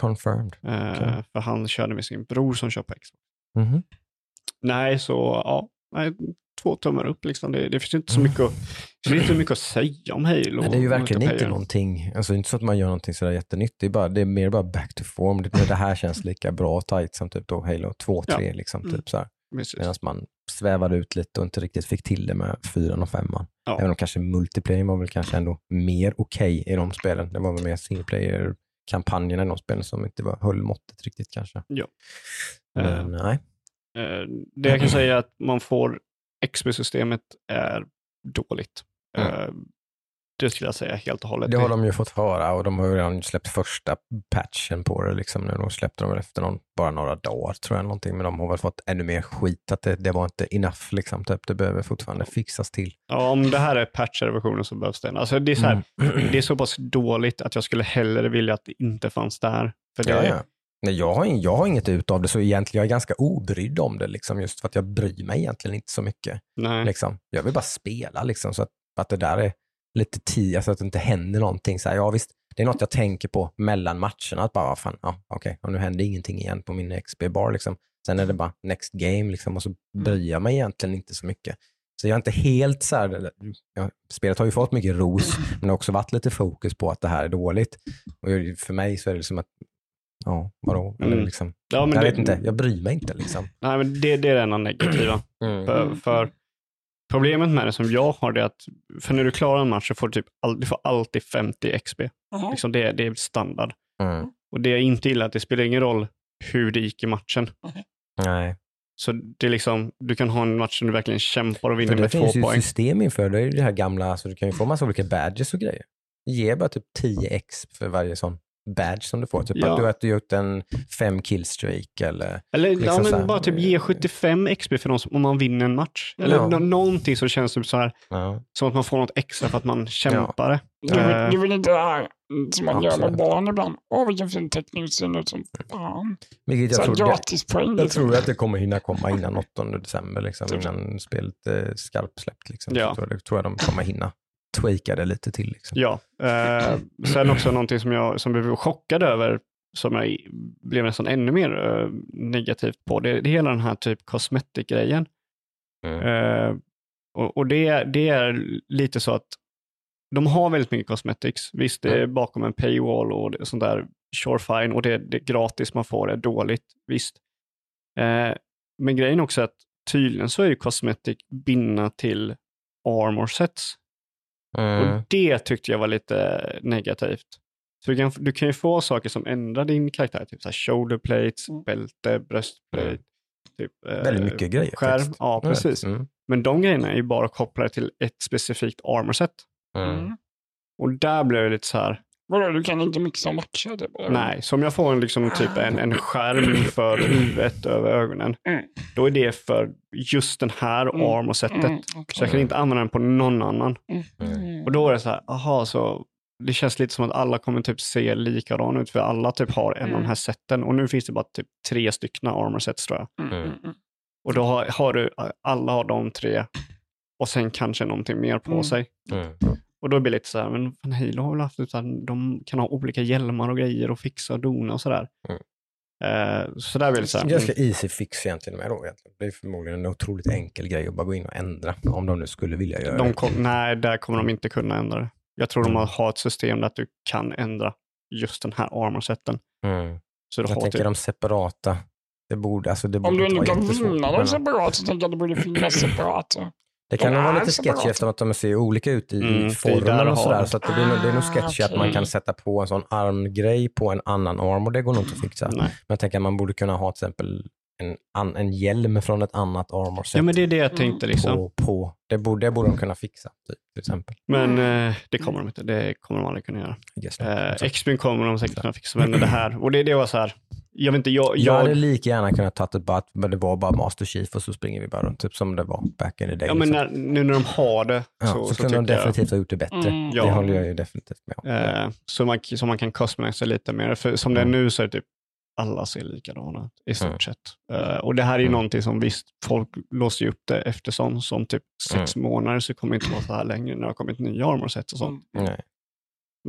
Confirmed. Okej. För han körde med sin bror som kör på Xbox. Mhm. Nej, så ja, nej, två tummar upp liksom. Det, det finns inte Mm. så mycket, att- det inte mycket att säga om Halo. Nej, det är ju verkligen inte någonting, alltså inte så att man gör någonting sådär jättenytt. Det är, bara, det är mer bara back to form. Det, det här känns lika bra och tight som typ då Halo 2, Ja. 3 liksom. Mm. Typ så här. Medan man svävade ut lite och inte riktigt fick till det med fyran och femman. Ja. Även om kanske multiplayer var väl kanske ändå mer okej i de spelen. Det var väl mer single player-kampanjerna i de spelen som inte var, höll måttet riktigt kanske. Ja. Men nej. Eh, Det jag kan säga är att man får XP-systemet är dåligt. Mm. Eh, Det skulle jag säga helt och hållet. Det har de ju fått höra och de har ju redan släppt första patchen på det. Liksom nu. De släppte väl efter någon, bara några dagar tror jag. Någonting. Men de har väl fått ännu mer skit. Att det, det var inte enough. Liksom, typ. Det behöver fortfarande fixas till. Ja, om det här är patchade versionen så behövs det. Alltså det, är så här, Mm. det är så pass dåligt att jag skulle hellre vilja att det inte fanns där. För det, Ja, ja. Nej, jag, har, jag har inget ut av det, så egentligen jag är ganska obrydd om det. Liksom, just för att jag bryr mig egentligen inte så mycket. Nej. Liksom. Jag vill bara spela, liksom, så att, att det där är lite tid, alltså att det inte händer någonting. Så här, ja, visst, det är något jag tänker på mellan matcherna. Att bara, "Ah, fan, ja, okej, och nu händer ingenting igen på min XP-bar. Liksom. Sen är det bara next game liksom, och så bryr jag mig egentligen inte så mycket. Så jag är inte helt så här, ja, spelet har ju fått mycket ros, men det har också varit lite fokus på att det här är dåligt. Och för mig så är det som att, ja, vadå? Eller Mm. liksom, Ja, men jag det, vet inte, jag bryr mig inte liksom. Nej, men det, det är det enda negativa. För, för problemet med det som jag har det är att för när du klarar en match så får du, typ all, du får alltid 50 XP. Jaha. Liksom det, det är standard. Mm. Och det jag inte gillar är att det spelar ingen roll hur det gick i matchen. Nej. Så det är liksom, du kan ha en match som du verkligen kämpar och vinner det med två finns ju poäng. system inför, det är ju det här gamla, alltså du kan ju få massa olika badges och grejer. Det ger bara typ 10x för varje sån badge som du får. Typ Ja. att du har gjort en fem killstreak eller Eller ja, liksom så men här. bara typ ge 75 XP för någon som, om man vinner en match. Eller Ja. nå- någonting som känns typ så här, ja. som att man får något extra för att man kämpar. Du, vill, Eh, du vill inte det här som man gör med Absolut. barn ibland. Åh, vilken fin teckning, ser ut som fan. Vilket Så jag tror, det, gratispoäng. jag liksom. tror att det kommer hinna komma innan 8 december, liksom, Typ. innan spelet är skarpsläppt. Liksom. Ja. Så tror, jag, det tror jag de kommer hinna tweaka det lite till. Liksom. Ja. Eh, sen också någonting som jag som blev chockad över, som jag blev nästan ännu mer eh, negativt på, det, det är hela den här typ cosmetic-grejen. Mm. Eh, och och det, det är lite så att de har väldigt mycket cosmetics. Visst, det är bakom en paywall och det, sånt där, sure fine, och det, det är gratis man får är dåligt, visst. Eh, men grejen är också att tydligen så är ju cosmetic bindna till armor sets. Mm. Och det tyckte jag var lite negativt. Så du kan, du kan ju få saker som ändrar din karaktär, typ så här shoulder plates, Mm. bälte, bröstplate. Mm. Typ, eh, Väldigt mycket grejer. Skärm, faktiskt. ja Jag precis. Mm. Men de grejerna är ju bara kopplade till ett specifikt armor set. Mm. Mm. Och där blev det lite så här, Vadå, du kan inte mixa och matcha det? Bara. nej, så om jag får en, liksom, typ en, en skärm för huvudet över ögonen, Mm. då är det för just den här Mm. armor setet. Mm, okej. Så jag kan inte använda den på någon annan. Mm. Och då är det så här, aha, så det känns lite som att alla kommer typ se likadana ut, för alla typ har en av Mm. de här seten. Och nu finns det bara typ tre stycken armor sets tror jag. Mm, mm, mm. Och då har, har du, alla har de tre och sen kanske någonting mer på Mm. sig. Mm. Och då blir det lite så här, men fan Halo har väl haft utan de kan ha olika hjälmar och grejer och fixa och dona och sådär. Mm. Eh, så där blir det så här, Ganska easy fix egentligen med då. Egentligen. Det är förmodligen en otroligt enkel grej att bara gå in och ändra om de nu skulle vilja göra de det. kom, nej, där kommer de inte kunna ändra det. Jag tror de Mm. har ett system där du kan ändra just den här armor-seten. Mm. Så du Jag har tänker typ, de separata. Det borde, alltså det Om borde du inte kan vinna dem separat så tänker jag att det borde finnas separat. Det kan nog vara lite sketchy eftersom att de ser olika ut i Mm, formen och sådär. Så att det, blir nog, det är nog Ah, sketchy att man kan sätta på en sån armgrej på en annan arm och det går nog inte att fixa. Men nej. jag tänker att man borde kunna ha till exempel en, an, en hjälm från ett annat armor set Ja, men det är det jag tänkte liksom. på, på. Det, borde, det borde de kunna fixa, typ, till exempel. Men eh, det kommer de inte. Det kommer de aldrig kunna göra. Not. Eh, Så- X-Wing kommer de säkert kunna fixa, men det här. Och det, det var så här. Jag vet inte, jag... Jag jag hade lika gärna kunnat ta ett bara, men det var bara Master Chief och så springer vi bara runt, typ som det var back in the day. ja, men liksom. när, nu när de har det ja, så, så, så, kunde de tycker jag... definitivt ha gjort det bättre. Mm. Ja. Det håller jag ju definitivt med om. Eh, så, man, så man kan customisa lite mer. För som det är Mm. nu så är det typ alla ser likadana ut i stort Mm. sett. Eh, och det här är ju Mm. någonting som visst, folk låser ju upp det eftersom som typ sex Mm. månader så kommer det inte vara så här längre när det har kommit nya armor sets och sånt. Mm. Nej.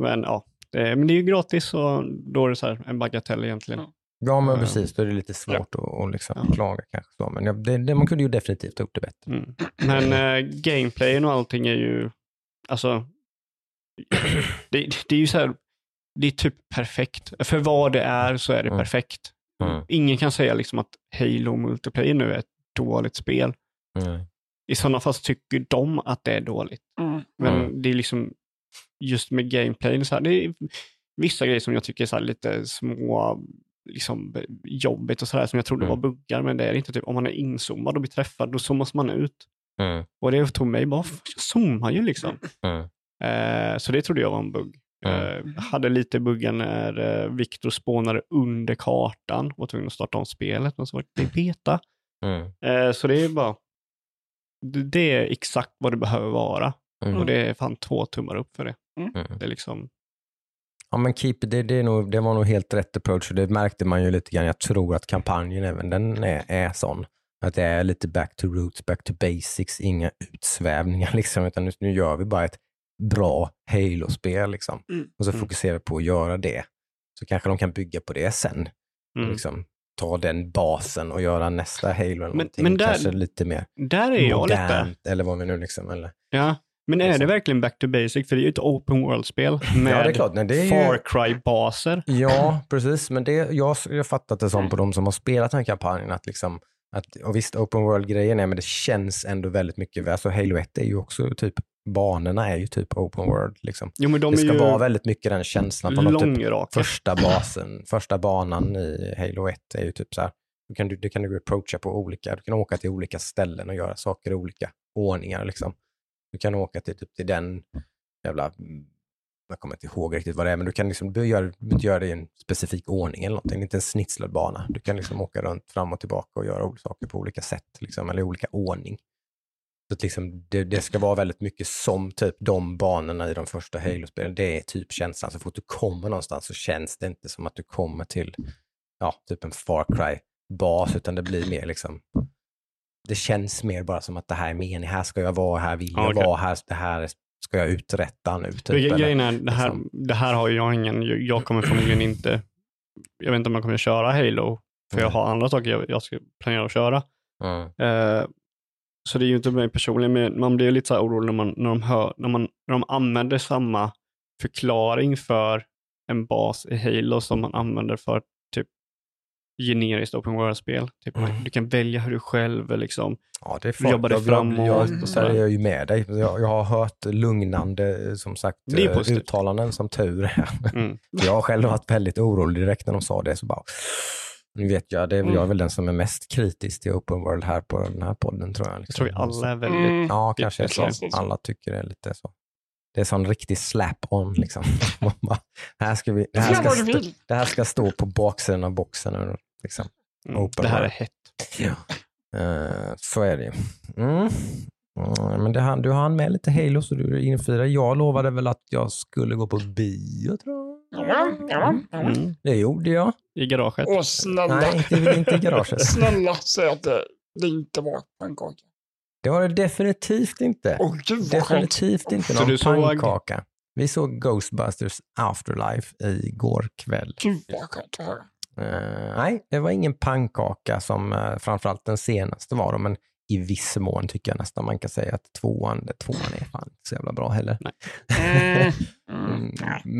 Men ja, det, men det är ju gratis och då är det så här en bagatell egentligen. Ja. Ja, men Eh, precis. Då är det lite svårt att, att liksom Ja. klaga kanske. Så. Men ja, det, det, man kunde ju definitivt ha gjort det bättre. Mm. Men eh, gameplayen och allting är ju, alltså, det, det är ju så här, det är typ perfekt. För vad det är så är det Mm. perfekt. Mm. Ingen kan säga liksom att Halo Multiplayer nu är ett dåligt spel. Mm. I sådana fall så tycker de att det är dåligt. Mm. Men Mm. det är liksom, just med gameplayen, så här, det är vissa grejer som jag tycker är så här lite små, liksom jobbigt och sådär som jag trodde Mm. var buggar, men det är inte. Typ, om man är inzoomad och blir träffad, då zoomas man ut. Mm. Och det tog mig bara, jag zoomar ju liksom. Mm. Eh, så det trodde jag var en bugg. Mm. Hade lite buggar när eh, Victor spånade under kartan och var tvungen att starta om spelet, men så var det beta. Mm. Så det är bara, det, det är exakt vad det behöver vara. Mm. Och det är fan två tummar upp för det. Mm. Det är liksom, Ja, men keep, det, det, är nog, det var nog helt rätt approach och det märkte man ju lite grann. Jag tror att kampanjen även den är, är sån. Att det är lite back to roots, back to basics, inga utsvävningar liksom, utan nu, nu gör vi bara ett bra Halo-spel liksom. Mm. Och så Mm. fokuserar vi på att göra det. Så kanske de kan bygga på det sen. mm. Liksom, ta den basen och göra nästa Halo eller Men- någonting. men där- Kanske lite mer Där är jag lite, modernt eller vad vi nu liksom. Eller. ja. Men är det Liksom. verkligen back to basic? För det är ju ett open world-spel med Ja, det är klart. Nej, det är ju... Far Cry-baser. Ja, precis. Men det, jag jag har fattat det som på de som har spelat den här kampanjen att liksom att, och visst, open world-grejen är, men det känns ändå väldigt mycket, alltså Halo 1 är ju också typ, banorna är ju typ open world liksom. Jo, det ska är vara väldigt mycket den känslan på något typ första basen, första banan i Halo 1 är ju typ så här, du kan, du, det kan du approacha på olika, du kan åka till olika ställen och göra saker i olika ordningar liksom. Du kan åka till, typ, till den jävla, mm, jag kommer inte ihåg riktigt vad det är, men du kan liksom, du gör, du göra det i en specifik ordning eller någonting, inte en snitslad bana. Du kan liksom åka runt fram och tillbaka och göra saker på olika sätt, liksom, eller i olika ordning. Så att liksom, det, det ska vara väldigt mycket som typ de banorna i de första Halo-spelen. Det är typ känslan. Så fort du kommer någonstans så känns det inte som att du kommer till ja, typ en Far Cry-bas, utan det blir mer liksom det känns mer bara som att det här är meningen, här ska jag vara, här vill jag Okej. vara, här, det här ska jag uträtta nu. Typ, Gre- eller- Grejen är, det här, liksom. det här har jag ingen, jag, jag kommer förmodligen inte, jag vet inte om jag kommer köra Halo, för jag Nej. har andra saker jag, jag ska planera att köra. Mm. Eh, så det är ju inte mig personligen, men man blir ju lite så här orolig när, man, när, de hör, när, man, när de använder samma förklaring för en bas i Halo som man använder för typ generiskt open world-spel. Typ, Mm. Du kan välja hur du själv liksom, Ja, det är Vi jobbade jag, framåt jag, jag, och jag, sådär. där är jag ju med dig. Jag, jag har hört lugnande, som sagt, eh, uttalanden som tur är. mm, Jag har själv varit väldigt orolig direkt när de sa det. Så bara, nu vet jag, det är, Mm. jag är väl den som är mest kritisk till open world här på den här podden tror jag. jag Liksom. tror vi alla är väldigt, Mm. Ja, kanske så. Alla tycker det är lite så. Det är sån riktig slap-on liksom. Det, här ska vi, det, här ska stå, det här ska stå på baksidan av boxen. Liksom. mm, Open det här är hett. Ja. Eh, så är det ju. Mm. Mm, men det, du hann med lite Halo så du infirade. Jag lovade väl att jag skulle gå på bio tror jag. Ja. Mm, Det gjorde jag. I garaget. Åh snälla. Nej, inte, inte i garaget. Snälla säg att det, det inte var pannkaka. Det var det definitivt inte. Åh gud vad skönt. Definitivt inte Så någon såg- pannkaka. Vi såg Ghostbusters Afterlife igår kväll. Gud vad skönt att höra. Eh, nej, det var ingen pannkaka som uh, framförallt den senaste var, då, men i viss mån tycker jag nästan man kan säga att tvåan, det, tvåan är fan inte så jävla bra heller. Mm. Mm, Mm.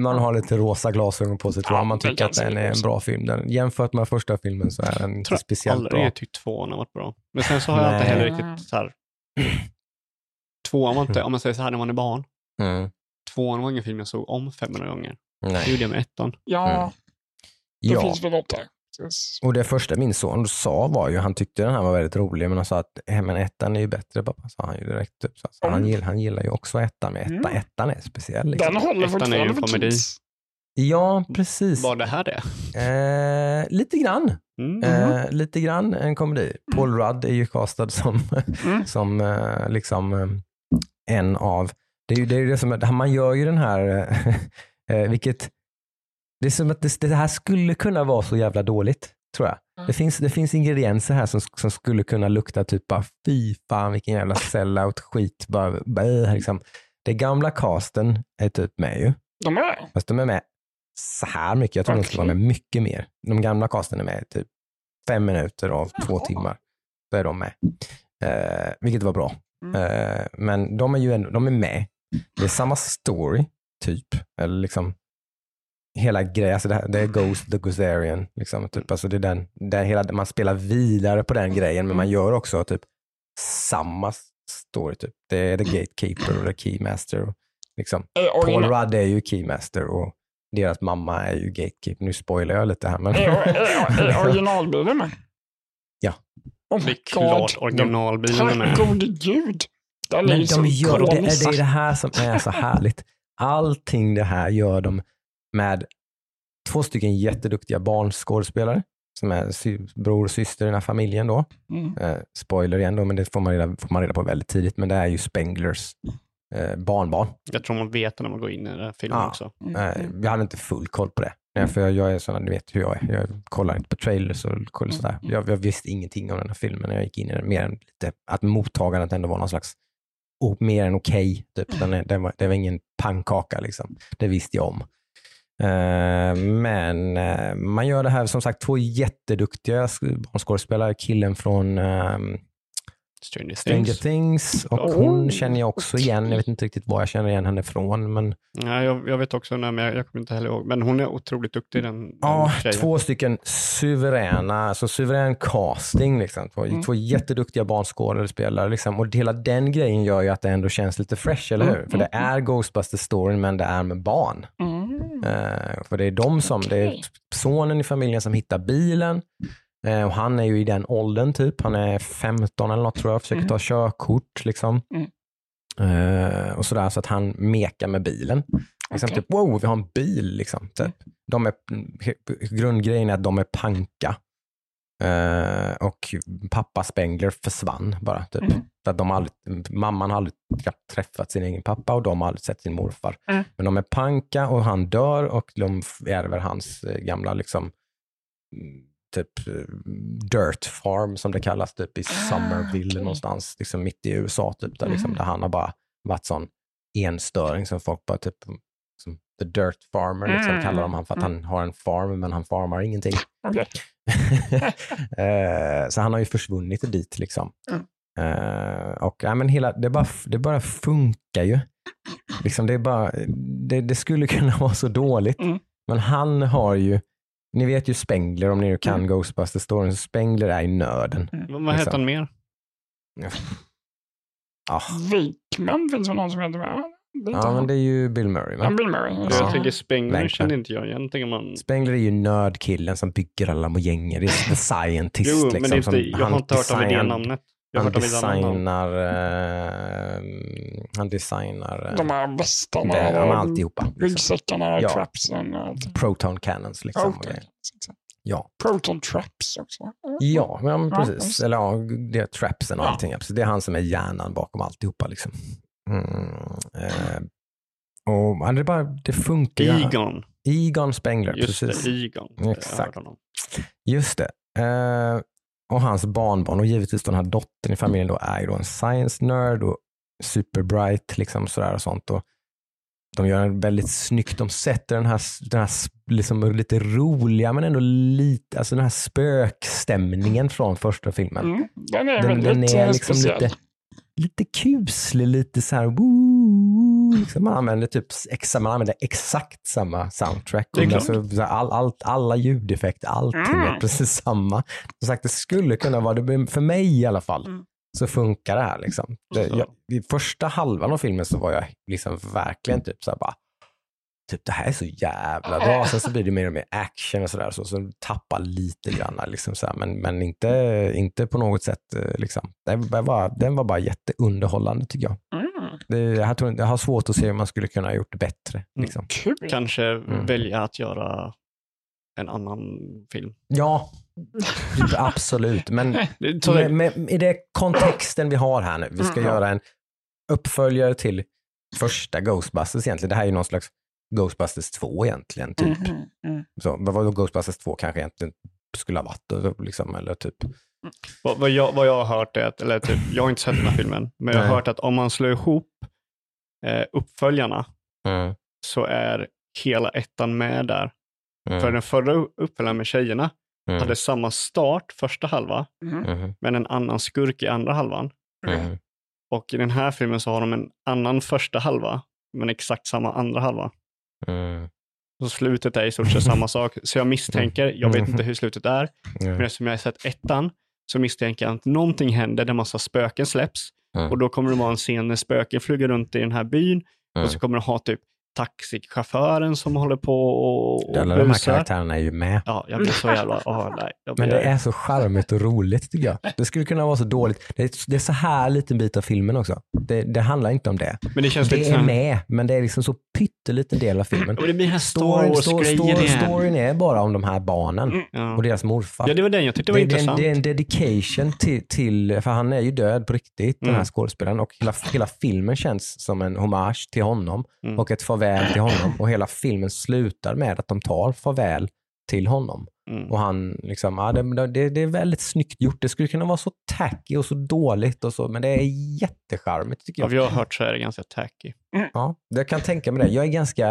Man har lite rosa glasögon på sig tror Ja, jag. Man det tycker att den är en bra film. Den, jämfört med första filmen så är den Jag inte tror speciellt aldrig bra. tyckt tvåan har varit bra. Men sen så har jag inte heller riktigt så här. Tvåan var inte, om man säger så här när man är barn. Mm, Tvåan var ingen film jag såg om 500 gånger. Det nej. gjorde jag med ettan. Ja, Mm. det Ja, finns väl något där. Precis. Och det första min son sa var ju, han tyckte den här var väldigt rolig, men han sa att "Eh, men ettan är ju bättre pappa, sa han ju direkt. Typ. Så han, Mm. gillar, han gillar ju också ettan, men ettan, Mm. ettan är speciell. Liksom. Den håller Ettan är ju en komedi. Ja, precis. Vad det här är. Eh, lite grann. Mm. Eh, lite grann en komedi. Paul Rudd är ju castad som, Mm. som eh, liksom eh, en av, det är ju det, är ju det som, man gör ju den här, eh, eh, vilket, det är som att det, det här skulle kunna vara så jävla dåligt, tror jag. Mm. Det, finns, det finns ingredienser här som, som skulle kunna lukta typ bara fy fan vilken jävla sellout skit. Bara, bara, liksom. Det gamla casten är typ med ju, De är fast de är med så här mycket. Jag tror de skulle vara med mycket mer. De gamla casten är med typ fem minuter av två Jaha. timmar. Då är de med. Eh, vilket var bra. Mm. Eh, men de är ju ändå, de är med. Det är samma story, typ. Eller liksom hela grejen, alltså det, här, det är Ghost the Gozerian. Liksom, typ. alltså det är den, det är hela, man spelar vidare på den grejen, men man gör också typ samma story. Typ. Det är The Gatekeeper och The Keymaster. Och, liksom. är Paul Rudd är ju Keymaster och deras mamma är ju Gatekeeper. Nu spoilar jag lite här. Men... är- är- är originalbilen med? Ja. Oh my är klart god. originalbilen är Tack med. gode gud. Den är Men så de gör, det, är, det är det här som är så härligt. Allting det här gör de med två stycken jätteduktiga barnskådespelare som är sy- bror och syster i den här familjen då. Mm. Eh, spoiler igen då, men det får man, reda, får man reda på väldigt tidigt. Men det är ju Spenglers eh, barnbarn. Jag tror man vet när man går in i den här filmen Ja. också. Mm. Eh, jag hade inte full koll på det. Nej, för jag, jag är sån, du vet hur jag är. Jag kollar inte på trailers och kollar sådär. Mm. Jag, jag visste ingenting om den här filmen när jag gick in i den. Mer än lite, att mottagandet ändå var någon slags, o- mer än okej. typ. Den är- den var, det var ingen pannkaka liksom. Det visste jag om. Eh, men eh, man gör det här, som sagt, två jätteduktiga barnskådespelare. Killen från ehm, Stranger, Stranger Things. Things och Oh, hon känner jag också igen. Jag vet inte riktigt var jag känner igen henne från. Men Ja, jag, jag vet också, nej, men jag, jag kommer inte heller ihåg. Men hon är otroligt duktig den, den Ja, tjejen. två stycken suveräna, alltså suverän casting. Liksom. Två, Mm. två jätteduktiga barnskådespelare. Liksom. Och hela den grejen gör ju att det ändå känns lite fresh, eller Mm, hur? För det mm, är Ghostbusters-storyn, men det är med barn. Mm. Eh, för det är de som, det är sonen i familjen som hittar bilen. Eh, och han är ju i den åldern typ. Han är 15 eller något tror jag, försöker Mm. ta körkort. Liksom. Mm. Eh, och sådär, så att han mekar med bilen. Liksom, Okej. typ, wow, vi har en bil. Liksom, typ. de är, grundgrejen är att de är panka. Eh, och pappa Spengler försvann bara. Typ. Mm. För att de aldrig, mamman har aldrig träffat sin egen pappa och de har aldrig sett sin morfar. Mm. Men de är panka och han dör och de ärver hans gamla liksom, mm, typ dirt farm som det kallas typ i Ah, Somerville okej. någonstans liksom mitt i USA typ där, liksom, Mm. där han har bara varit sån enstöring som folk bara typ som the dirt farmer liksom, Mm. kallar de han för att han har en farm men han farmar ingenting. Okej. Eh, så han har ju försvunnit dit liksom. Mm. Eh, och ja, men hela, det, bara, det bara funkar ju. Liksom, det, är bara, det, det skulle kunna vara så dåligt. Mm. Men han har ju, ni vet ju Spengler om ni nu kan Mm. Ghostbusters-storyn. Spengler är ju nörden. Vad vad heter Liksom. han mer? Ja, Vikman finns det någon som heter ja men han. det är ju Bill Murray. Va? Ja, Bill Murray. Jag just det. tänker Spengler Längtar. känner inte jag igen. Tänker man... Spengler är ju nördkillen som bygger alla mojänger. Det är the scientist. Jo, liksom, men det är jag har han inte hört av det namnet. Jag Han designar, eh, han designar eh, De här västarna, det, och alltihopa. Liksom. ryggsäckarna, Ja. trapsen och allt. Proton cannons. Liksom, grejer. Ja. Proton traps också. Ja, men Ja, precis. Eller ja, det är trapsen och Ja. allting. precis. Det är han som är hjärnan bakom alltihopa. Liksom. Mm, eh, och det, bara, det funkar. Egon. Egon Spengler, Just precis. det, Egon. Exakt. Just det. Eh, och hans barnbarn och givetvis den här dottern i familjen då är ju då en science nerd och superbright liksom sådär och sånt. Och de gör en väldigt snyggt, de sätter den här, den här liksom lite roliga men ändå lite, alltså den här spökstämningen från första filmen. Mm. Den är Den, väldigt den är eh, liksom speciell. lite, lite kuslig, lite så här woo, liksom man, använder typ, exa, man använder exakt samma soundtrack. Alltså, all, allt, alla ljudeffekter, allting är Mm. precis samma. Som sagt, det skulle kunna vara, det, för mig i alla fall, Mm. så funkar det här. Liksom. Det, jag, I första halvan av filmen så var jag liksom verkligen typ så här bara typ, det här är så jävla bra. Sen så blir det mer och mer action och sådär. Så, så tappar lite grann. Liksom, så här, men men inte, inte på något sätt. eh, Liksom. Den, var bara, den var bara jätteunderhållande tycker jag. Mm. Det, jag, tror, jag har svårt att se hur man skulle kunna ha gjort det bättre. Mm. Liksom. Kul. Kanske Mm. välja att göra en annan film. Ja, absolut. Men med, med, i det kontexten vi har här nu, vi ska Mm. göra en uppföljare till första Ghostbusters egentligen. Det här är ju någon slags Ghostbusters 2 egentligen. Typ. Mhm, mm. Så, vad var Ghostbusters 2 kanske egentligen skulle ha varit? Liksom, eller typ. Vad, vad, jag, vad jag har hört är att, eller typ, jag har inte sett den här filmen, men jag har Nej. hört att om man slår ihop eh, uppföljarna Mm, så är hela ettan med där. mm, För den förra uppföljaren med tjejerna mm, hade samma start första halva, Mm. mm, men en annan skurk i andra halvan. mm. Och i den här filmen så har de en annan första halva, men exakt samma andra halva. Mm, Så slutet är i stort sett samma sak. Så jag misstänker, jag vet Mm. inte hur slutet är, men eftersom jag har sett ettan så misstänker jag att någonting händer där massa spöken släpps. Mm. Och då kommer det vara en scen när spöken flyger runt i den här byn mm. och så kommer det ha typ taxichauffören som håller på och, och Alla de här karaktärerna är ju med. Ja, jag blir så jävla... åh, nej, jag Men blir, det är så charmigt och roligt tycker jag. Det skulle kunna vara så dåligt. Det är, det är så här liten bit av filmen också. Det, det handlar inte om det. men det känns Det är med, men det är liksom så pytteliten del av filmen. Och det blir den här Star Wars-grejen igen. storyn är bara om de här barnen Ja. och deras morfar. ja, det var den jag tyckte var det, det, är en, intressant. det är en dedication till, till, för han är ju död på riktigt, den här Mm. skådespelaren. Och hela, hela filmen känns som en hommage till honom Mm. och ett farväl till honom. Och hela filmen slutar med att de tar farväl till honom. Mm. Och han liksom, ja, det, det, det är väldigt snyggt gjort. Det skulle kunna vara så tacky och så dåligt och så, men det är jättecharmigt tycker Av jag. vad jag har hört så är det ganska tacky. Ja, jag kan tänka mig det. Jag är ganska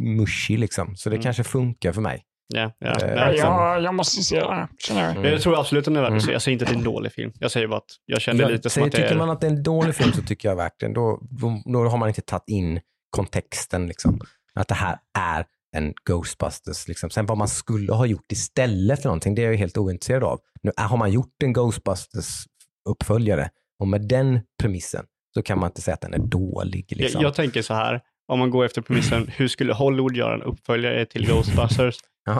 mushy liksom, så det Mm. kanske funkar för mig. Ja, ja. Eh, Nej, Ja, liksom. jag, jag måste se känner jag. Mm. Jag tror absolut att den är värd att Mm. se. Jag säger inte att det är en dålig film. Jag säger bara att jag kände Jag lite som säger, att det tycker är... man att det är en dålig film så tycker jag verkligen, då, då, då har man inte tagit in kontexten. Liksom. Att det här är en Ghostbusters. Liksom. Sen vad man skulle ha gjort istället för någonting, det är jag helt ointresserad av. Nu är- har man gjort en Ghostbusters-uppföljare och med den premissen så kan man inte säga att den är dålig. Liksom. jag, jag tänker så här, om man går efter premissen, hur skulle Hollywood göra en uppföljare till Ghostbusters?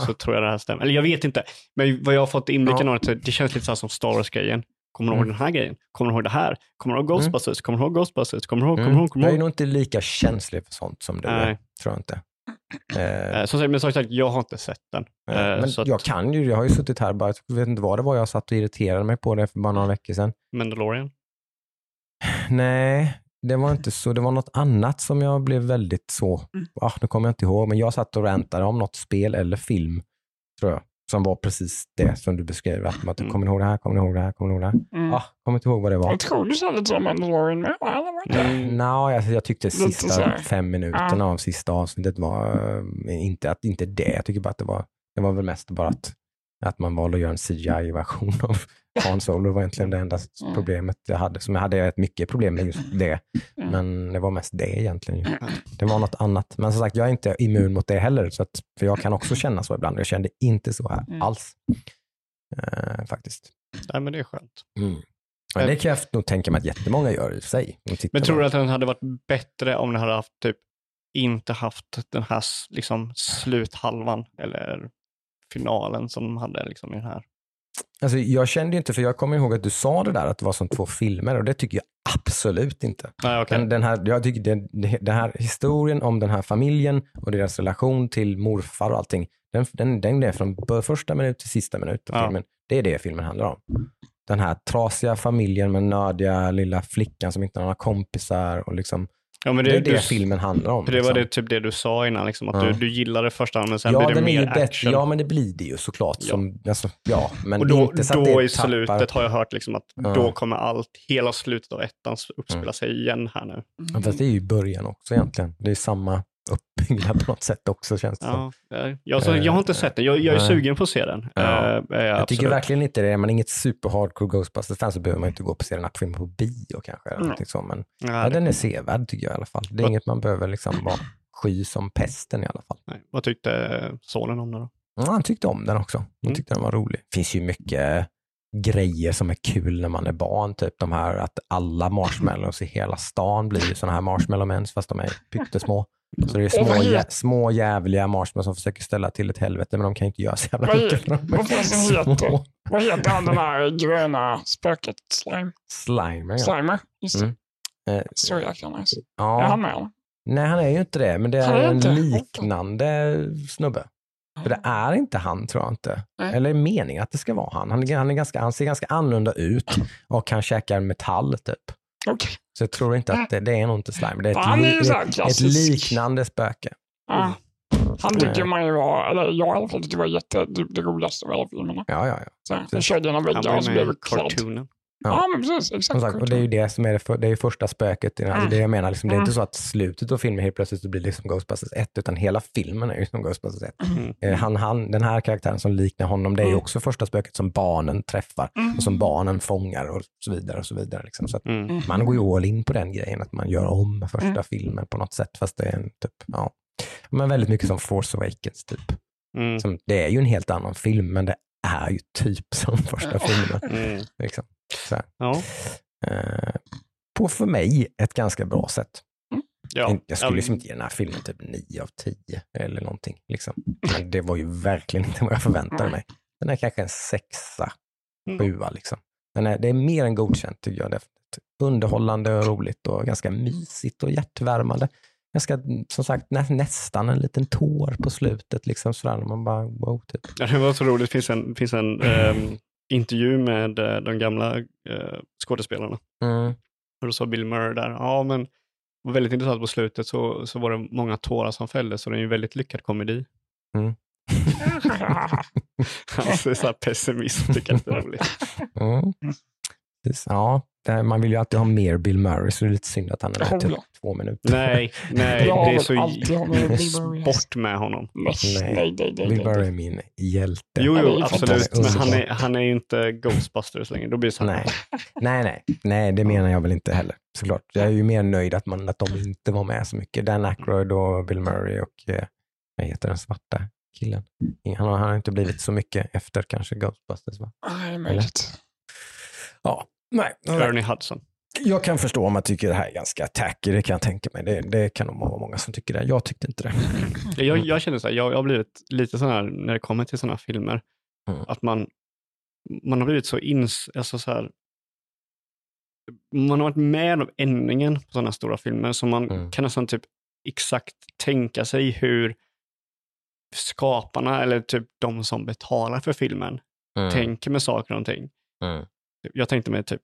Så tror jag det här stämmer. Eller jag vet inte, men vad jag har fått inblicken Ja. av det, det känns lite så som Star Wars-grejen. Kommer du ihåg Mm. den här grejen? Kommer du ihåg det här? Kommer du ihåg Ghostbusters? Kommer du ihåg Ghostbusters? Kommer du ihåg? Kommer du Mm. ihåg? Kommer Jag du är nog inte lika känslig för sånt som du är, Nej. tror jag inte. Eh, Eh, sagt, men som sagt, jag har inte sett den. eh, Eh, men så att jag kan ju, jag har ju suttit här bara, jag vet inte vad det var jag satt och irriterade mig på det för bara några veckor sedan. Mandalorian. Nej, det var inte så. Det var något annat som jag blev väldigt så, Mm. ah, nu kommer jag inte ihåg, men jag satt och rantade om något spel eller film, tror jag, som var precis det som du beskrev. Att man, Mm. kommer ni ihåg det här, kommer ni ihåg det här, kommer ni ihåg det här? Mm. Ah, kommer inte ihåg vad det var. Jag tror du sa lite som Mandalorian med, va? eller vad? Mm. Nå, jag, jag tyckte sista så fem minuterna av sista avsnittet var eh, inte, att, inte det. Jag tycker bara att det var, det var väl mest bara att, att man valde att göra en CGI-version av Han Solo. Var egentligen det enda Mm. problemet jag hade. Som jag hade rätt mycket problem med just det. Mm. Men det var mest det egentligen. Mm. Det var något annat. Men som sagt, jag är inte immun mot det heller. Så att, för jag kan också känna så ibland. Jag kände inte så här Mm. alls. Eh, faktiskt. Nej, men det är skönt. Men det kan jag nog tänka mig att jättemånga gör i sig. Men tror du att den hade varit bättre om den hade haft typ inte haft den här liksom sluthalvan eller finalen som de hade liksom i den här? Alltså, jag kände inte, för jag kommer ihåg att du sa det där att det var som två filmer och det tycker jag absolut inte. Nej, okej. Den, den, här, jag tycker den, den här historien om den här familjen och deras relation till morfar och allting, den, den, den är från första minut till sista minut av Ja. filmen. Det är det filmen handlar om. Den här trasiga familjen med nördiga lilla flickan som inte har några kompisar och liksom, Ja, men det, det, är det du, filmen handlar om. det var liksom. det, typ det du sa innan, liksom, att Ja. du, du gillade första men sen ja, blir det den är mer bättre. action. Ja, men det blir det ju såklart. Ja. Som, alltså, ja, men och då, då i tappar- slutet har jag hört liksom att Ja. då kommer allt, hela slutet av ettan uppspela Mm. sig igen här nu. Ja, fast det är ju början också egentligen. Det är samma uppbyggnad på något sätt också känns det som. Ja, eh, jag, så, jag har inte sett den, jag, jag är Nej. sugen på att se den. Ja. Eh, är Jag tycker verkligen inte det. Är man inget super hardcore Ghostbusters-fan så behöver man inte gå på se den här filmen på bio kanske. Eller Mm. så. Men Nej, ja, den är sevärd tycker jag i alla fall. Det är Vad- inget man behöver liksom vara sky som pesten i alla fall. nej. Vad tyckte sonen om det då? Ja, han tyckte om den också. Han Mm. tyckte den var rolig. Det finns ju mycket grejer som är kul när man är barn. Typ de här att alla marshmallows i hela stan blir ju sådana här marshmallow mens fast de är pyttesmå. Så det är små, jä- små jävliga marshmallows som försöker ställa till ett helvete, men de kan inte göra så jävla Vad mycket. för är vad heter- små. Vad heter han den här gröna spöket? Slime? Slimer, ja. Slimer? Just det. Mm. Eh, Så jäkla nice. Är ja. han med eller? Nej, han är ju inte det, men det är är en inte? liknande snubbe. För det är inte han, tror jag inte. Nej. Eller är meningen att det ska vara han. Han, är, han, är ganska, han ser ganska annorlunda ut och han käkar metall, typ. Okej. Så jag tror inte att det, det är nog inte slime. Det är ett, är li, här ett, liknande spöke. Ja. Han tycker Mm. man ju var, eller jag i alla fall tyckte det var jätte, det, det roligaste med hela filmerna. Ja, ja, ja. Så, jag körde genom väggar och så blev med det cartoonen. Ja, men precis. Exakt. Sagt, och det är ju det som är det, för, det är ju första spöket. här- Mm. Det jag menar. Liksom, det är Mm. inte så att slutet av filmen helt plötsligt blir liksom Ghostbusters 1, utan hela filmen är ju som Ghostbusters 1. Mm. Eh, Han, han, den här karaktären som liknar honom, det är ju Mm. också första spöket som barnen träffar Mm. och som barnen fångar och så vidare. och så vidare. Liksom. Så att Mm. man går ju all in på den grejen, att man gör om första Mm. filmen på något sätt, fast det är en typ, ja. Men väldigt mycket som Force Awakens typ. Mm. Som, det är ju en helt annan film, men det är ju typ som första filmen. Mm. Liksom. Så här. Ja. Eh, på för mig ett ganska bra sätt. Ja. Jag skulle liksom inte ge den här filmen typ 9 av 10 eller någonting. Liksom. Men det var ju verkligen inte vad jag förväntade mig. Den är kanske en sexa, Mm. sjua liksom. Den är, det är mer än godkänt tycker jag. definitivt. Underhållande och roligt och ganska mysigt och hjärtvärmande. Ganska, som sagt, nä, nästan en liten tår på slutet. Liksom sådär, man bara, wow, typ. Ja, det var så roligt. Det finns en, finns en ehm, intervju med eh, de gamla eh, skådespelarna. Mm. Och då sa Bill Murray där, ja men det var väldigt intressant på slutet så, så var det många tårar som fälldes så det är ju en väldigt lyckad komedi. Alltså så här pessimism tycker jag är roligt. Mm. Ja, man vill ju alltid ha mer Bill Murray, så det är lite synd att han är med typ två minuter. Nej, nej, det är så bort med honom. Nej, Nej. nej, nej. Bill Murray är min hjälte. Jo, jo, absolut, men han är, han är ju inte Ghostbusters längre. Då blir det så här, Nej. nej, nej, nej, det menar jag väl inte heller. Såklart. Jag är ju mer nöjd att, man, att de inte var med så mycket. Dan Aykroyd och Bill Murray och eh, vad heter den svarta killen? Han har, han har inte blivit så mycket efter kanske Ghostbusters va? Nej, möjligt. Ja, nej. Ernie Hudson. Jag kan förstå om man tycker det här är ganska tacky, det kan jag tänka mig. Det, det kan nog vara många som tycker det. Jag tyckte inte det. Jag, jag känner så här, jag, jag har blivit lite sån här när det kommer till sådana här filmer, Mm. att man, man har blivit så ins... Alltså så här, man har varit med om ändringen på sådana stora filmer, så man Mm. kan nästan typ exakt tänka sig hur skaparna, eller typ de som betalar för filmen, Mm. tänker med saker och ting. Mm. Jag tänkte mig typ,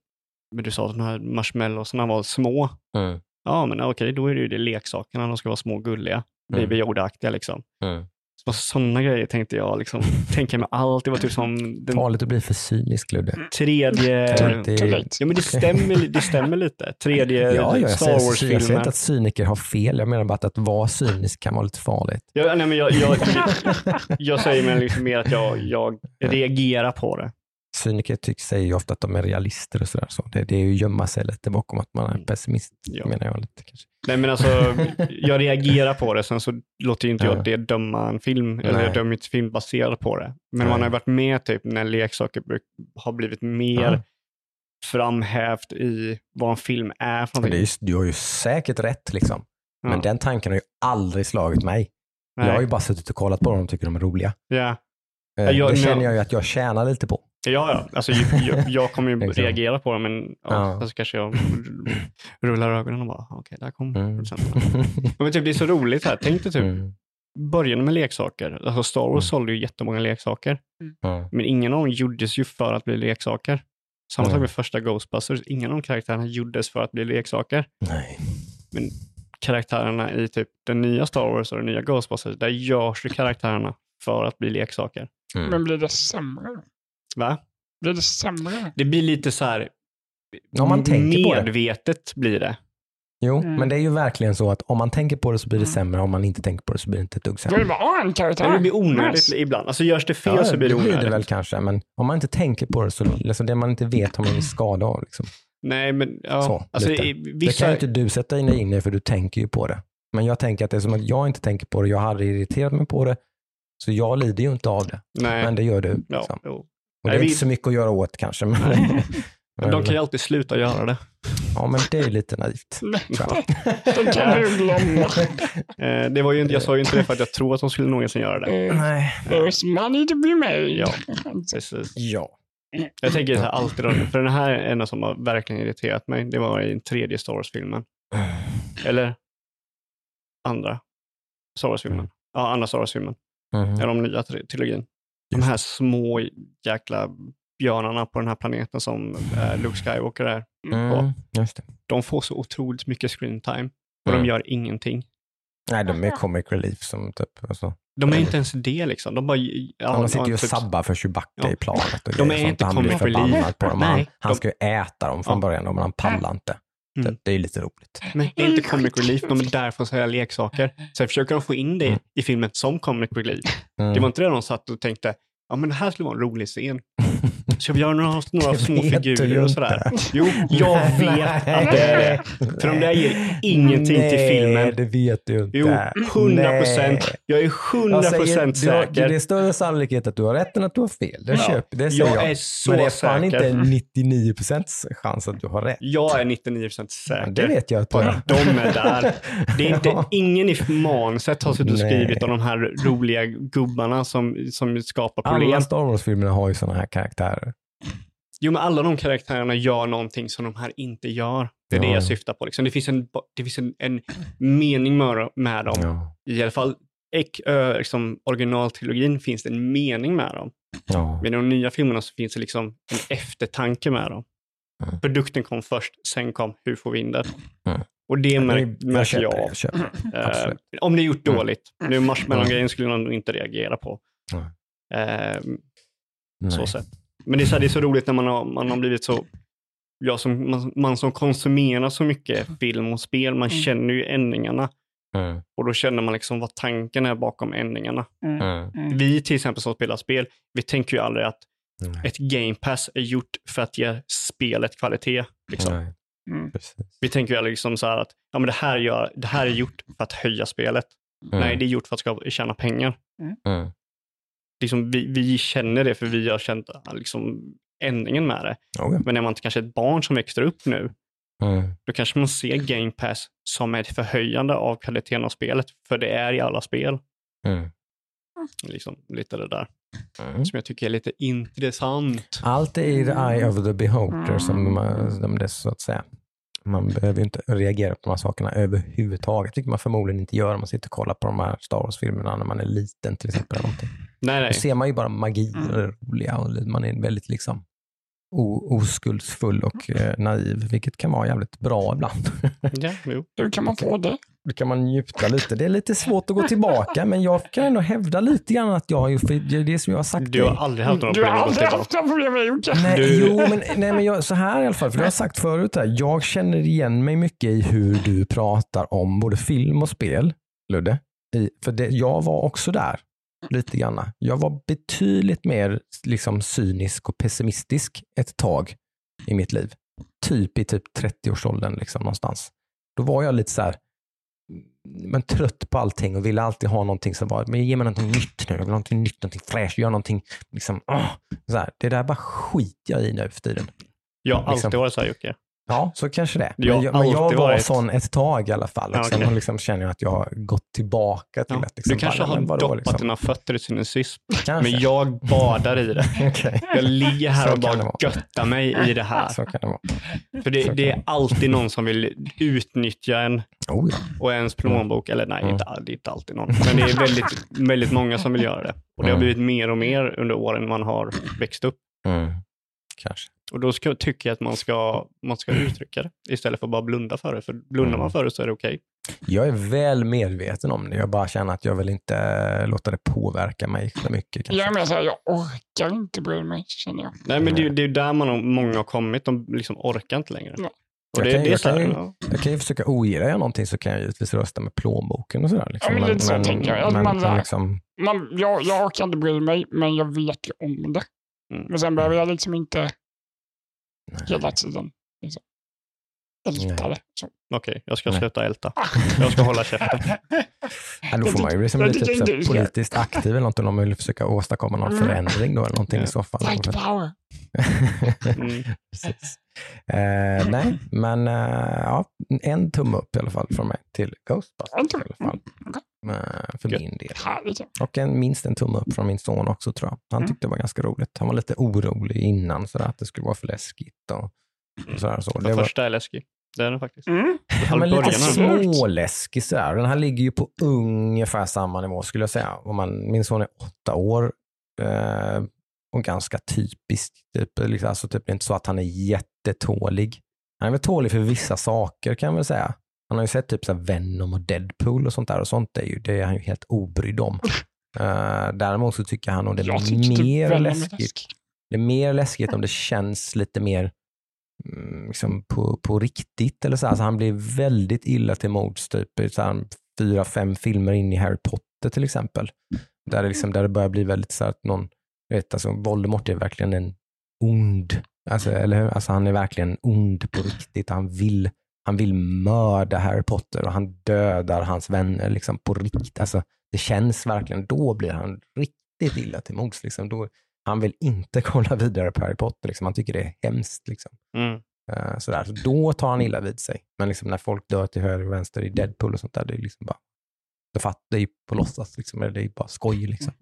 men du sa att de här marshmallowsarna var små. Mm. Ja, men okej, då är det ju det leksakerna, de ska vara små och gulliga, Mm. Baby Yoda-aktiga liksom. Mm. Sådana grejer tänkte jag liksom, tänka med allt. Det var typ som den Farligt att bli för cynisk Ludde. tredje... Ja, men det stämmer, det stämmer lite. Tredje Ja, ja, jag, Star säger, jag säger Wars-filmen. inte att cyniker har fel. Jag menar bara att, att vara cynisk kan vara lite farligt. Ja, nej, men jag, jag, jag säger men liksom mer att jag, jag reagerar på det. Cyniker tycks säger ju ofta att de är realister och sådär. Så det, det är ju gömma sig lite bakom att man är Mm. pessimist, Ja. menar jag lite kanske. Nej, men alltså, jag reagerar på det. Sen så låter ju inte Ja. jag det döma en film, eller jag dömer inte film baserat på det. Men Nej. man har ju varit med typ när leksaker har blivit mer Ja. framhävt i vad en film är för det är någonting. ju, du har ju säkert rätt liksom. Men Ja. den tanken har ju aldrig slagit mig. Nej. Jag har ju bara suttit och kollat på dem och tycker de är roliga. Ja. Eh, Ja, jag- det känner jag ju att jag tjänar lite på. Ja, ja. Alltså, jag, jag, kommer ju reagera på det, men ja, Ja. så kanske jag rullar ögonen och bara, okej, där kom Mm. producenterna. Men typ, det är så roligt här. Tänk dig typ, Mm. början med leksaker. Alltså Star Wars Mm. sålde ju jättemånga leksaker, Ja. men ingen av dem gjordes ju för att bli leksaker. Samma sak Mm. med första Ghostbusters. Ingen av de karaktärerna gjordes för att bli leksaker. Nej. Karaktärerna i typ den nya Star Wars och den nya Ghostbusters, där görs ju karaktärerna för att bli leksaker. Mm. Men blir det sämre? Va? Blir det sämre? Det blir lite så här Om man tänker på det. medvetet blir det. Jo, Mm. men det är ju verkligen så att om man tänker på det så blir det Mm. sämre, om man inte tänker på det så blir det inte ett dugg Då är sämre. det bara ah, en karaktär. Men det blir onödigt Nice. ibland. Alltså görs det fel Ja, så blir det det blir onödigt. det väl kanske, men om man inte tänker på det så liksom det man inte vet har man ju skada av. Liksom. Nej, men ja. Så, alltså, lite. i, Det vissa... kan ju inte du sätta in dig in i för du tänker ju på det. Men jag tänker att det är som att jag inte tänker på det, jag hade irriterat mig på det, så jag lider ju inte av det. Nej. Men det gör du. ja, Liksom. jo. Och det Nej, är vi- inte så mycket att göra åt kanske. Men, Men de kan ju alltid sluta göra det. Ja, men det är lite naivt. Det kan du glömma. Eh, det var ju inte, jag sa ju inte det för att jag tror att de skulle någonsin göra det. Eh, Nej. There's money to be made. Ja. Precis. Ja. Jag tänker så här alltid, för den här är en som har verkligen irriterat mig. Det var i den tredje Star Wars-filmen. Eller andra Star Wars-filmen. Mm. Ja, andra Star Wars-filmen. Mhm. Eller de nya tri- trilogin. De här små jäkla björnarna på den här planeten som eh, Luke Skywalker är. Mm, just det. De får så otroligt mycket screen time och Mm. de gör ingenting. Nej, de är comic relief som typ. Alltså. De är inte ens det liksom. De bara... Ja, de sitter ju och typ- sabbar för Chewbacca Ja. i planet. Och De är och inte sånt. Han blir comic relief. förbannad på dem. Han, Nej, han de- ska ju äta dem från Ja. början, men han pallar inte. Mm. Det, det är lite roligt. Men det är inte comic relief, de är där för att sälja leksaker. Sen försöker de få in det Mm. i filmen som comic relief. Mm. Det var inte det de satt och tänkte, ja men det här skulle vara en rolig scen. Ska vi göra några, några små figurer och sådär? Jo, jag vet att det är det. För de där ger ingenting till filmen. Nej, det vet du inte. Jo, 100 procent. Jag är 100 Jag säger, procent har- säker. Det är större sannolikhet att du har rätt än att du har fel. Det, Ja. köper, det Jag jag. är så Men det är fan säker. inte 99 procents chans att du har rätt. Jag är 99 procent säker. Men det vet jag att du är. de är där. Det är inte, ingen i manuset har suttit och skrivit om de här roliga gubbarna som, som skapar problem. Alla Star Wars-filmerna har ju sådana här karaktärer. Jo, men alla de karaktärerna gör någonting som de här inte gör. Det är det Ja. jag syftar på. Liksom. Det finns en, det finns en, en mening med, med dem. Ja. I alla fall ek, ö, liksom, originaltrilogin finns det en mening med dem. Ja. Men i de nya filmerna så finns det liksom en eftertanke med dem. Mm. Produkten kom först, sen kom hur får vi in det? Mm. Och det mär, jag märker köper jag det. av. Jag det. Absolut. om det är gjort Mm. dåligt. Nu marshmallow-grejen skulle jag nog inte reagera på. Eh, så Nej. Men det är, så här, det är så roligt när man har, man har blivit så, jag som, man, man som konsumerar så mycket film och spel, man Mm. känner ju ändringarna. Mm. Och då känner man liksom vad tanken är bakom ändringarna. Mm. Mm. Mm. Vi till exempel som spelar spel, vi tänker ju aldrig att Nej. ett game pass är gjort för att ge spelet kvalitet. Liksom. Mm. Vi tänker ju aldrig liksom så här att ja, men det, här gör, det här är gjort för att höja spelet. Mm. Nej, det är gjort för att ska tjäna pengar. Mm. Liksom, vi, vi känner det för vi har känt liksom, ändringen med det. Ja. Men är man kanske ett barn som växer upp nu, Mm. då kanske man ser Game Pass som ett förhöjande av kvaliteten av spelet, för det är i alla spel. Mm. Liksom, lite det där Mm. som jag tycker är lite intressant. Allt är i the eye of the beholder, som, man, som det är så att säga. Man behöver ju inte reagera på de här sakerna överhuvudtaget. tycker man förmodligen inte gör om man sitter och kollar på de här Star Wars-filmerna när man är liten till exempel. Eller någonting. Nej, Då nej. ser man ju bara magi Mm. och det roliga och man är väldigt liksom oskuldsfull och eh, naiv, vilket kan vara jävligt bra ibland. Ja, jo. Hur kan man få det? Då kan man njuta lite. Det är lite svårt att gå tillbaka, men jag kan ändå hävda lite grann att jag har ju, för det är det som jag har sagt. Du har aldrig haft några Du har problem att gå aldrig tillbaka. haft några problem med Jocke. Nej, Du- jo, men, nej, men jag, så här i alla fall, för det har jag sagt förut. Här, jag känner igen mig mycket i hur du pratar om både film och spel, Ludde. I, för det, jag var också där, lite grann. Jag var betydligt mer liksom, cynisk och pessimistisk ett tag i mitt liv. Typ i typ 30-årsåldern liksom, någonstans. Då var jag lite så här, men trött på allting och ville alltid ha någonting som var, men ge mig någonting nytt nu, jag vill ha någonting nytt, någonting fräscht, gör någonting, liksom, åh, så här, det där bara skiter jag i nu för tiden. Jag har alltid Liksom. varit så här Jocke. Ja, så kanske det. Men jag, men jag var varit- sån ett tag i alla fall. Och Ja, sen okej. liksom känner jag att jag har gått tillbaka till Ja. att liksom, Du kanske bara, har doppat liksom? dina fötter i Kanske. men jag badar i det. Okej. Jag ligger här Så och bara göttar mig i det här. Så kan det vara. För det, det är alltid någon som vill utnyttja en Oh, ja. och ens plånbok. Eller nej, Mm. inte, det är inte alltid någon. Men det är väldigt, väldigt många som vill göra det. Och det har Mm. blivit mer och mer under åren man har växt upp. mm. Kanske. Och då ska, tycker jag att man ska, man ska uttrycka det istället för att bara blunda för det. För blundar man Mm. för det så är det okej. Jag är väl medveten om det. Jag bara känner att jag vill inte låta det påverka mig för mycket. Kanske. Jag är mer så här, jag orkar inte bry mig, känner jag. Nej, men det, är- det är där man har, många har kommit. De liksom orkar inte längre. Nej. Och Jag det, kan- det är jag så här, kan ju- ja. Jag kan ju försöka ogillar jag någonting så kan jag givetvis rösta med plånboken och sådär. Liksom. Ja, men lite så tänker jag. Att Men, man liksom, Man, jag, jag orkar inte bry mig, men jag vet ju om det. Mm. Men sen behöver jag liksom inte. Hela tiden liksom, älta det. Så. Okej, jag ska Nej. sluta älta. Jag ska hålla käften. Ja, då får man ju liksom bli tycker typ här politiskt aktiv eller någonting om man vill försöka åstadkomma någon Mm. förändring då eller någonting Ja. i så fall. Fight power. Mm. Precis. Eh, nej, men eh, ja, en tumme upp i alla fall från mig till Ghostbusters. En I alla fall. Eh, för Gött. min del. Och en, minst en tumme upp från min son också tror jag. Han Mm. tyckte det var ganska roligt. Han var lite orolig innan sådär, att det skulle vara för läskigt. Och, och sådär, så. Den Det var, första är läskig. Det är den faktiskt. Mm. ja, men lite småläskig sådär. Den här ligger ju på ungefär samma nivå skulle jag säga. Om man, min son är åtta år eh, och ganska typisk. Typ, liksom, alltså, typ, det är inte så att han är jättetålig. Han är väl tålig för vissa saker kan jag väl säga. Han har ju sett typ så Venom och Deadpool och sånt där och sånt är, ju, det är han ju helt obrydd om. Eh, däremot så tycker han nog det är tyckte mer läskigt läskig. det är mer läskigt om det känns lite mer mm, liksom på, på riktigt. Eller så här. Så han blir väldigt illa till mods typ, så fyra, fem filmer in i Harry Potter till exempel. Där det, liksom, där det börjar bli väldigt så här att någon, vet, alltså, Voldemort är verkligen en ond, alltså, eller hur? Alltså, han är verkligen ond på riktigt. Han vill, han vill mörda Harry Potter och han dödar hans vänner liksom, på riktigt. Alltså, det känns verkligen, då blir han riktigt illa till mods. Liksom. Då, han vill inte kolla vidare på Harry Potter. Liksom. Han tycker det är hemskt. Liksom. Mm. Eh, sådär. Så då tar han illa vid sig. Men liksom, när folk dör till höger och vänster i Deadpool och sånt där, det är liksom bara det fatt, det är ju på låtsas, liksom. eller det är bara skoj. Liksom.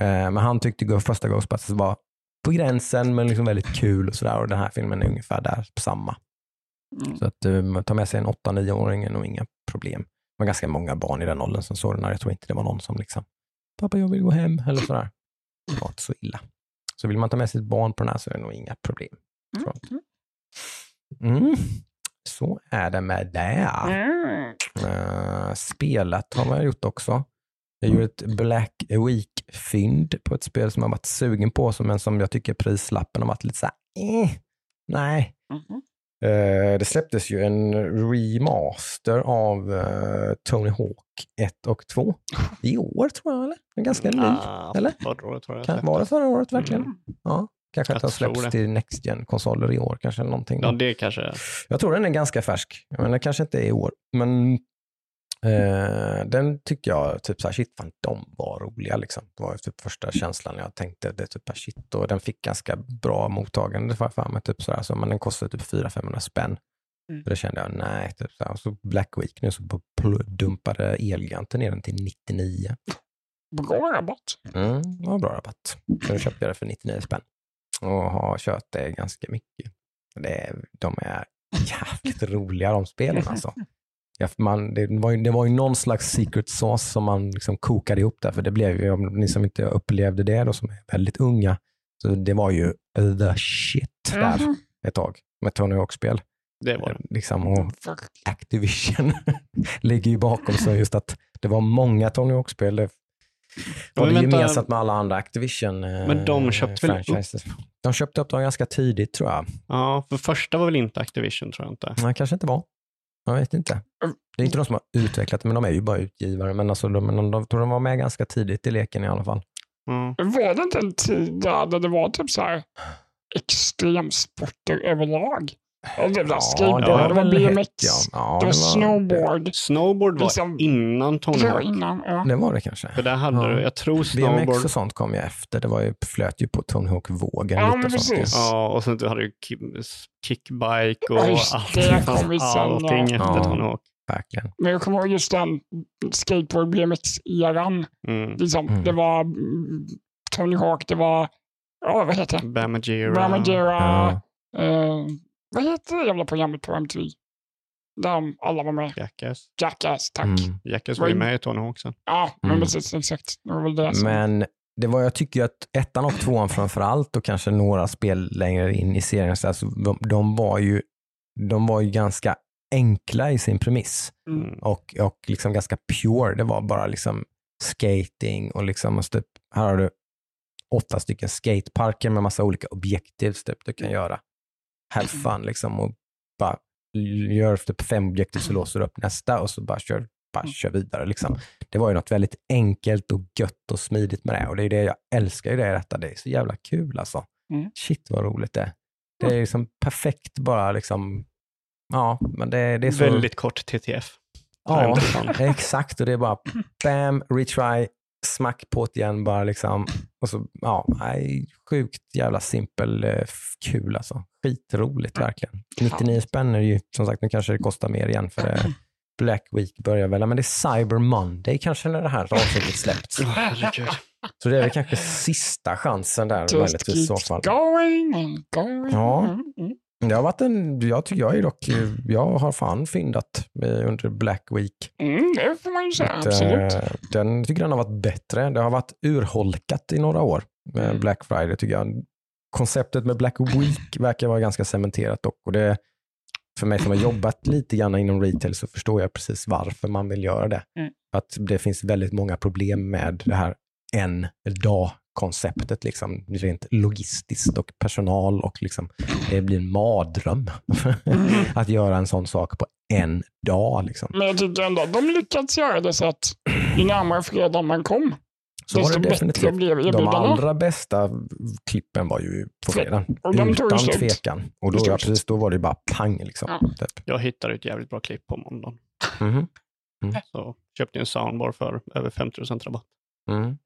Eh, men han tyckte första Ghostbusters var på gränsen, men liksom väldigt kul och sådär. Och den här filmen är ungefär där på samma. Mm. Så att um, ta med sig en 8-9-åring är nog inga problem. Det var ganska många barn i den åldern som såg den här. Jag tror inte det var någon som liksom, pappa jag vill gå hem, eller sådär. Det var inte så illa. Så vill man ta med sitt barn på den här så är det nog inga problem. tror jag. Mm. Så är det med det. Mm. Eh, spelat har man gjort också. Jag gjorde ett Black Week-fynd på ett spel som jag varit sugen på, som- men som jag tycker prislappen har varit lite såhär, eh, nej. Eh, det släpptes ju en remaster av eh, Tony Hawk 1 och 2 i år tror jag, eller? Är ganska ny. Ah, eller? Förra året tror jag. Kan, var det förra året verkligen? Mm. Ja. Kanske att den släpps det. till Next gen konsoler i år, kanske eller någonting. Ja, det kanske Jag tror den är ganska färsk, men den kanske inte är i år. Men eh, den tyckte jag, typ såhär, shit fan de var roliga liksom. Det var typ första känslan jag tänkte, det typ shit. Och den fick ganska bra mottagande jag för mig, typ sådär. Så, men den kostade typ 400-500 spänn. Mm. Så det kände jag, nej. Typ såhär. Och så Black Week nu så dumpade Elgiganten ner den till 99. Bra rabatt. Mm, det var bra rabatt. Så nu köpte jag det för 99 spänn. Och har kört det ganska mycket. Det de är jävligt roliga de spelen alltså. Ja, man, det, var ju, det var ju någon slags secret sauce som man liksom kokade ihop där, för det blev ju, om ni som inte upplevde det då, som är väldigt unga, så det var ju the shit där Mhm. ett tag med Tony Hawk-spel. det var det. Liksom, och. Activision ligger ju bakom så just att det var många Tony Hawk-spel. Det var Men det vänta. gemensamt med alla andra Activision eh, Men de köpte väl upp- franchises. De köpte upp dem ganska tidigt tror jag. Ja, för första var väl inte Activision tror jag inte. Nej, kanske inte var. Jag vet inte. Det är inte de som har utvecklat men de är ju bara utgivare. Men alltså, de, de tror de var med ganska tidigt i leken i alla fall. Ja. Var det inte en tid där det var typ så här extremsporter överlag? Eller Ja, skateboard, det var BMX, ja. Ja, det var snowboard. Snowboard var Liksom- innan Hawk. innan. Ja. Det var det kanske. För där hade Ja. du, jag tror BMX snowboard, och sånt kom ju efter. Det var ju, flöt ju på Tony Hawk-vågen. Ja, men precis. ja, och sen du hade du ki- kickbike och Ja, just allt. det kom ju sen, allting ja. efter Ja. Tony Hawk. Verkligen. Men jag kommer ihåg just den skateboard BMX-eran. Mm. Liksom, Mm. Det var mm, Tony Hawk, det var, ja vad heter det? Bamajera. Bramagera. Ja. Eh, vad heter det jävla programmet på MTV? Där alla var med. Jackass. Jackass, tack. Mm. Jackass var ju med i Tony Hawk sen. Ja, men Mm. precis, exakt. Det var väl det som... Men det var, jag tycker ju att ettan och tvåan framför allt och kanske några spel längre in i serien, så alltså, de, de, var ju, de var ju ganska enkla i sin premiss Mm. och, och liksom ganska pure. Det var bara liksom skating och liksom, och så typ, här har du åtta stycken skateparker med massa olika objektiv typ, du kan göra. Have fun liksom och bara gör typ fem objektiv så låser du upp nästa och så bara kör, bara kör vidare. Liksom. Det var ju något väldigt enkelt och gött och smidigt med det och det är det jag älskar ju det i detta. Det är så jävla kul alltså. Mm. Shit vad roligt det är. Det är liksom perfekt bara liksom, ja, men det, det är så. Väldigt kort TTF. Ja, exakt. Och det är bara bam, retry, smack på det igen bara liksom. Och så, ja, nej, sjukt jävla simpel eh, kul alltså. Skitroligt verkligen. 99 spänn är ju, som sagt, nu kanske det kostar mer igen för det, Black Week börjar väl, men det är Cyber Monday kanske när det här avsnittet släppts. Så det är väl kanske sista chansen där Just möjligtvis i så fall. going and going. Ja. Mm, mm. Det har varit en, jag tycker jag är dock, jag har fan fyndat eh, under Black Week. Mm, det får man ju säga, Att, absolut. eh, Den tycker den har varit bättre. Det har varit urholkat i några år med Mm. Black Friday tycker jag. Konceptet med Black Week verkar vara ganska cementerat dock. Och det, för mig som har jobbat lite grann inom retail så förstår jag precis varför man vill göra det. Mm. Att det finns väldigt många problem med det här en dag konceptet liksom, rent logistiskt och personal och liksom, det blir en mardröm att göra en sån sak på en dag. Liksom. Men jag tycker ändå att de lyckats göra det så att ju närmare fredag man kom, Så desto det bättre definitivt. blev De allra bästa klippen var ju på fredagen. Och de Utan tvekan. Och då, ja, precis, då var det bara pang. Liksom. Ja. Typ. Jag hittade ett jävligt bra klipp på måndagen. Mhm. Så köpte en soundbar för över 50 rabatt. Mm.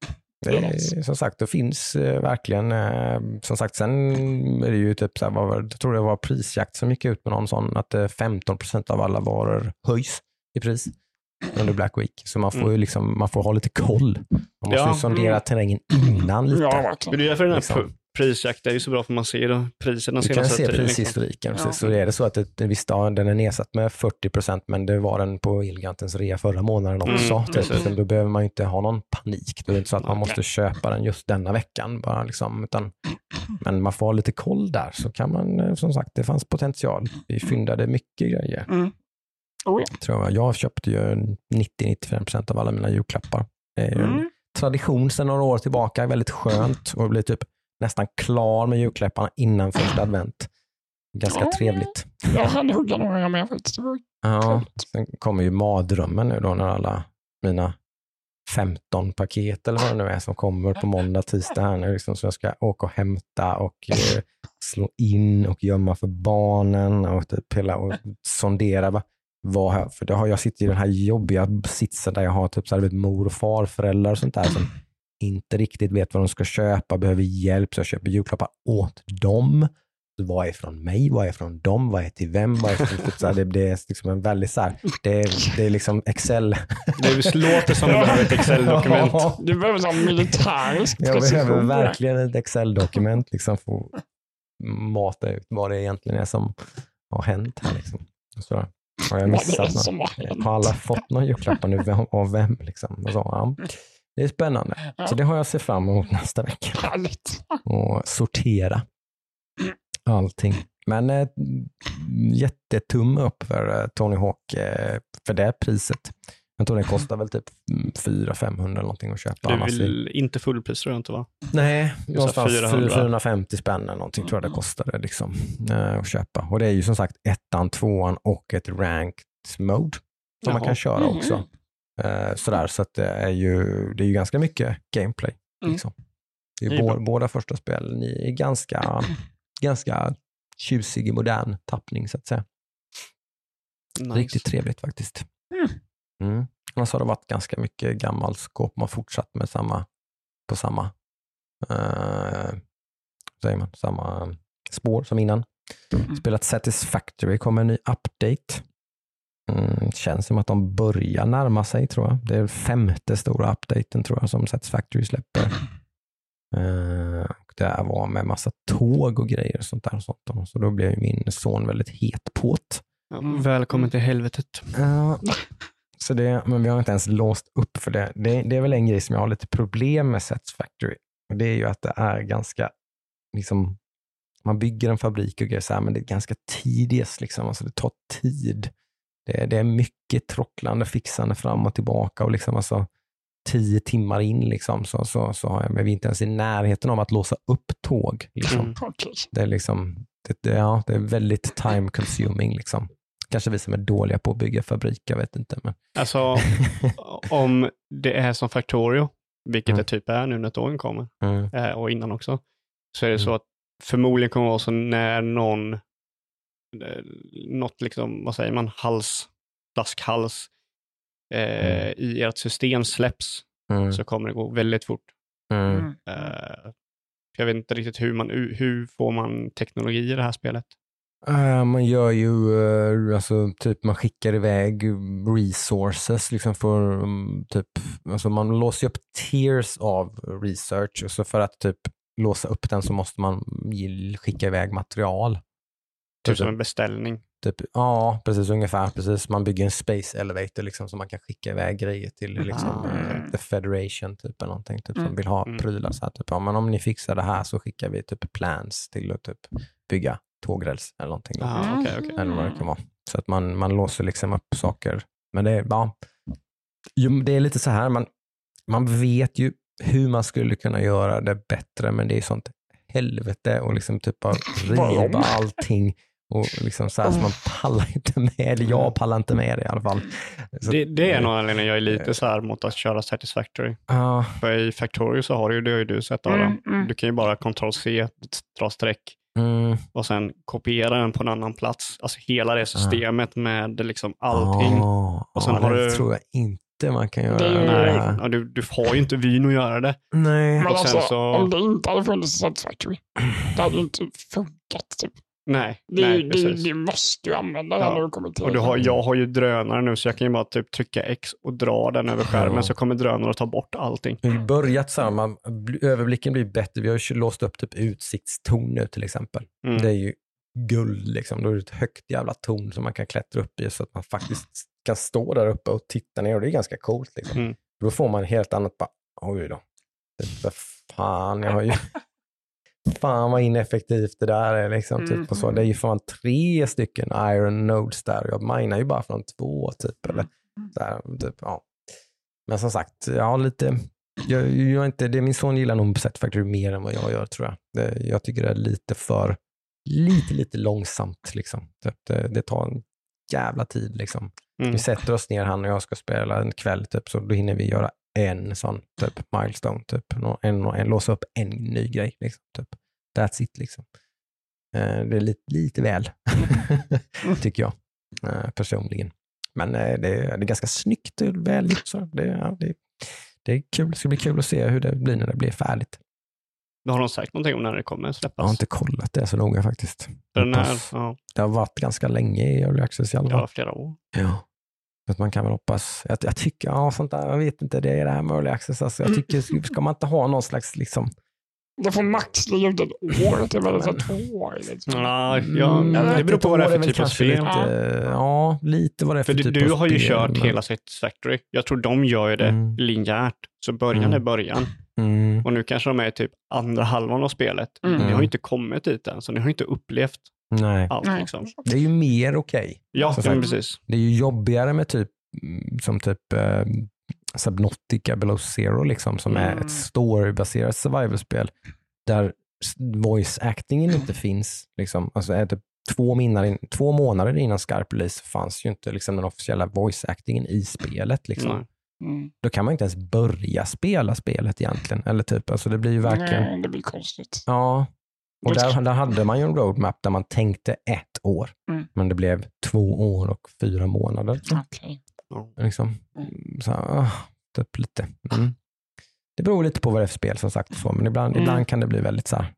Det är, som sagt, det finns eh, verkligen, eh, som sagt, sen är det ju typ så här, jag tror det var prisjakt som gick ut med någon sån, att eh, 15 procent av alla varor höjs i pris under Black Week. Så man får Mm. ju liksom, man får ha lite koll. Man måste Ja, ju sondera mm. terrängen innan lite. Ja, det är därför den här Liksom. Prisjakten är ju så bra, för man ser då priserna Du kan se tiden. liksom. prishistoriken. Ja. Så, är det så att ett, en viss dag, den är nedsatt med 40 procent, men det var den på Elgigantens rea förra månaden Mm, också. typ. precis. Så då behöver man ju inte ha någon panik. Då är det inte så att man måste köpa den just denna veckan. Bara liksom, utan, men man får ha lite koll där, så kan man, eh, som sagt, det fanns potential. Vi fyndade mycket grejer. Mm. Oh, ja. Tror jag. jag köpte ju 90-95 procent av alla mina julklappar. Det är ju en Mm. tradition sedan några år tillbaka. Väldigt skönt och blir typ nästan klar med julklapparna innan första advent. Ganska Ja. trevligt. Jag hann hugga några med faktiskt. Det var Ja, sen kommer ju mardrömmen nu då när alla mina 15 paket eller vad det nu är som kommer på måndag, tisdag här nu, liksom, som jag ska åka och hämta och eh, slå in och gömma för barnen och typ hela och sondera. Va? Vad, har- för det har, jag sitter i den här jobbiga sitsen där jag har typ så här, vet, mor och farföräldrar och sånt där som inte riktigt vet vad de ska köpa, behöver hjälp, så jag köper julklappar åt dem. Så vad är från mig? Vad är från dem? Vad är till vem? Vad är från, typ det, det är liksom en väldigt så här, det, det är liksom Excel. Det låter som du behöver ett Excel-dokument. Du behöver sån militärisk jag behöver verkligen ett Excel-dokument liksom för att mata ut vad det egentligen är som har hänt här. Liksom. Så har jag missat något? har alla fått några julklappar nu? Av vem? Liksom? Och så, ja. Det är spännande. Så det har jag sett fram emot nästa vecka. Härligt. och sortera allting. Men eh, jättetumme upp för eh, Tony Hawk eh, för det priset. Jag tror det kostar väl typ 400-500 eller någonting att köpa. Det är väl inte fullpris tror jag inte va? Nej, någonstans 400. 450 spänn eller någonting tror jag det kostade liksom, eh, att köpa. Och det är ju som sagt ettan, tvåan och ett ranked mode som man Jaha. kan köra Mhm. också. Eh, sådär, så det, är ju, det är ju ganska mycket gameplay. Mm. Liksom. Det är Det är bå, båda första spelen i ganska, ganska tjusig, modern tappning så att säga. Nice. Riktigt trevligt faktiskt. Mm. Mm. Annars har det varit ganska mycket gammalt skåp. Man har fortsatt med samma, på samma, eh, säger man, samma spår som innan. Mm. Spelat Satisfactory, kommer en ny update. Mm, känns som att de börjar närma sig tror jag. Det är femte stora updaten tror jag som Satisfactory släpper. Och det här var med massa tåg och grejer och sånt där. Och sånt. Så då blev min son väldigt het på det. Mm. välkommen till helvetet. Ja, så det, men vi har inte ens låst upp för det. det. Det är väl en grej som jag har lite problem med Satisfactory. Och det är ju att det är ganska, liksom, man bygger en fabrik och grejer så här, men det är ganska tedious. Liksom. Alltså det tar tid. Det, det är mycket trocklande, fixande fram och tillbaka och liksom alltså tio timmar in liksom, så, så, så har jag, men vi är inte ens i närheten av att låsa upp tåg. Liksom. Mm. Okej. Det är, liksom, det, det, ja, det är väldigt time consuming. Liksom. Kanske vi som är dåliga på att bygga fabriker, jag vet inte. Men... Alltså, om det är som Factorio, vilket Mm. det typ är nu när tågen kommer, Mm. eh, och innan också, så är det Mm. så att förmodligen kommer det vara så när någon, något liksom, vad säger man, hals, flaskhals eh, Mm. i ert system släpps, Mm. så kommer det gå väldigt fort. Mm. Mm. Eh, jag vet inte riktigt hur man, hur får man teknologi i det här spelet. Eh, man gör ju, eh, alltså typ man skickar iväg resources liksom för um, typ, alltså man låser ju upp tiers av research och så för att typ låsa upp den så måste man skicka iväg material. Typ som en beställning. Typ, ja, precis ungefär. Precis. Man bygger en space elevator liksom, så man kan skicka iväg grejer till liksom, eh, the federation typ, eller någonting, typ, som Mm. vill ha Mm. prylar. Så här, typ, ja, men om ni fixar det här så skickar vi typ plans till att typ, bygga tågräls eller någonting. Ah, okej, okej. Eller vad det kan vara. Så att man, man låser liksom upp saker. Men det är, ja, det är lite så här, man, man vet ju hur man skulle kunna göra det bättre, men det är sånt helvete och liksom typ bara Varom. riva allting. Och liksom så, här, så man pallar inte med det. Jag pallar inte med det i alla fall. Så, Det, det är nog anledningen jag är lite så här mot att köra Satisfactory. Ja, För i Factorio så har du ju, det har ju du sett Adam. Mm, mm. Du kan ju bara Ctrl-C, dra streck mm, och sen kopiera den på en annan plats. Alltså hela det systemet med liksom allting. Ah, Och sen ja, har det du- tror jag inte man kan göra. Det Nej, ja, du, du har ju inte vyn att göra det. Nej. Men Och alltså, så- om det inte hade funnits Satisfactory, det hade ju inte funkat. Typ. Nej, Det, nej det, precis. det måste du använda Ja. när du kommer till Och du har, jag har ju drönare nu så jag kan ju bara typ trycka X och dra den över skärmen Ja. så kommer drönaren att ta bort allting. Vi har börjat så här, man, bl- överblicken blir bättre. Vi har ju låst upp typ utsiktstorn nu till exempel. Mm. Det är ju guld liksom. Då är det ett högt jävla torn som man kan klättra upp i så att man faktiskt kan stå där uppe och titta ner och det är ganska coolt. Liksom. Mm. Då får man helt annat bara, oj då. Det, vad fan, jag har ju... Fan vad ineffektivt det där är. Liksom, typ, och så. Det är ju fan tre stycken iron nodes där. Jag minar ju bara från två typ. Eller, så här, typ ja. Men som sagt, jag har lite... Jag, jag är inte, det, min son gillar nog Set Factory mer än vad jag gör tror jag. Det, jag tycker det är lite för, lite, lite långsamt liksom. Det, det, det tar en jävla tid liksom. Mm. Vi sätter oss ner, han och jag ska spela en kväll, typ, så då hinner vi göra en sån typ milestone, typ. En, en, låsa upp en ny grej. Liksom, typ. That's it liksom. Eh, det är lite, lite väl, tycker jag eh, personligen. Men eh, det, är, det är ganska snyggt och väl gjort. Så det, ja, det, det är kul. Det ska bli kul att se hur det blir när det blir färdigt. Har de sagt någonting om när det kommer släppas? Jag har inte kollat det så noga faktiskt. Den här, ja, Det har varit ganska länge i Early Access i alla fall. ja, flera år. Ja. Att man kan väl hoppas. Jag, jag tycker, ja sånt där, jag vet inte, det är det här med early access. Alltså, jag tycker, ska man inte ha någon slags, liksom, Det får max ut ett år, så två år. Liksom. Ja, ja, Mm, det beror på vad det är för typ av spel. Lite, ja, lite vad det är för, För du, typ du av har ju spel, kört men- hela Satisfactory. Jag tror de gör ju det Mm. linjärt. Så början Mm. är början. Mm, Och nu kanske de är i typ andra halvan av spelet. Mm. Ni har ju inte kommit dit än, så ni har inte upplevt nej, allt. Nej. Liksom. det är ju mer okej. Ja, Som ja, sagt. precis. Det är ju jobbigare med typ, mm, som typ eh, Subnautica Below Zero, liksom, som är Mm. ett storybaserat survival-spel där voice actingen inte finns. Liksom. Alltså, är typ två, månader in, två månader innan skarp release fanns ju inte liksom, den officiella voice actingen i spelet. Liksom. Nej. Mm. Då kan man inte ens börja spela spelet egentligen. Eller typ, alltså, det blir ju verkligen... Nej, det blir konstigt. Ja. Och där, där hade man ju en roadmap där man tänkte ett år, Mm. men det blev två år och fyra månader. Okej. Liksom. Så, ah, typ lite. Mm. Det beror lite på vad det är för spel som sagt, så, men ibland, Mm. ibland kan det bli väldigt så här.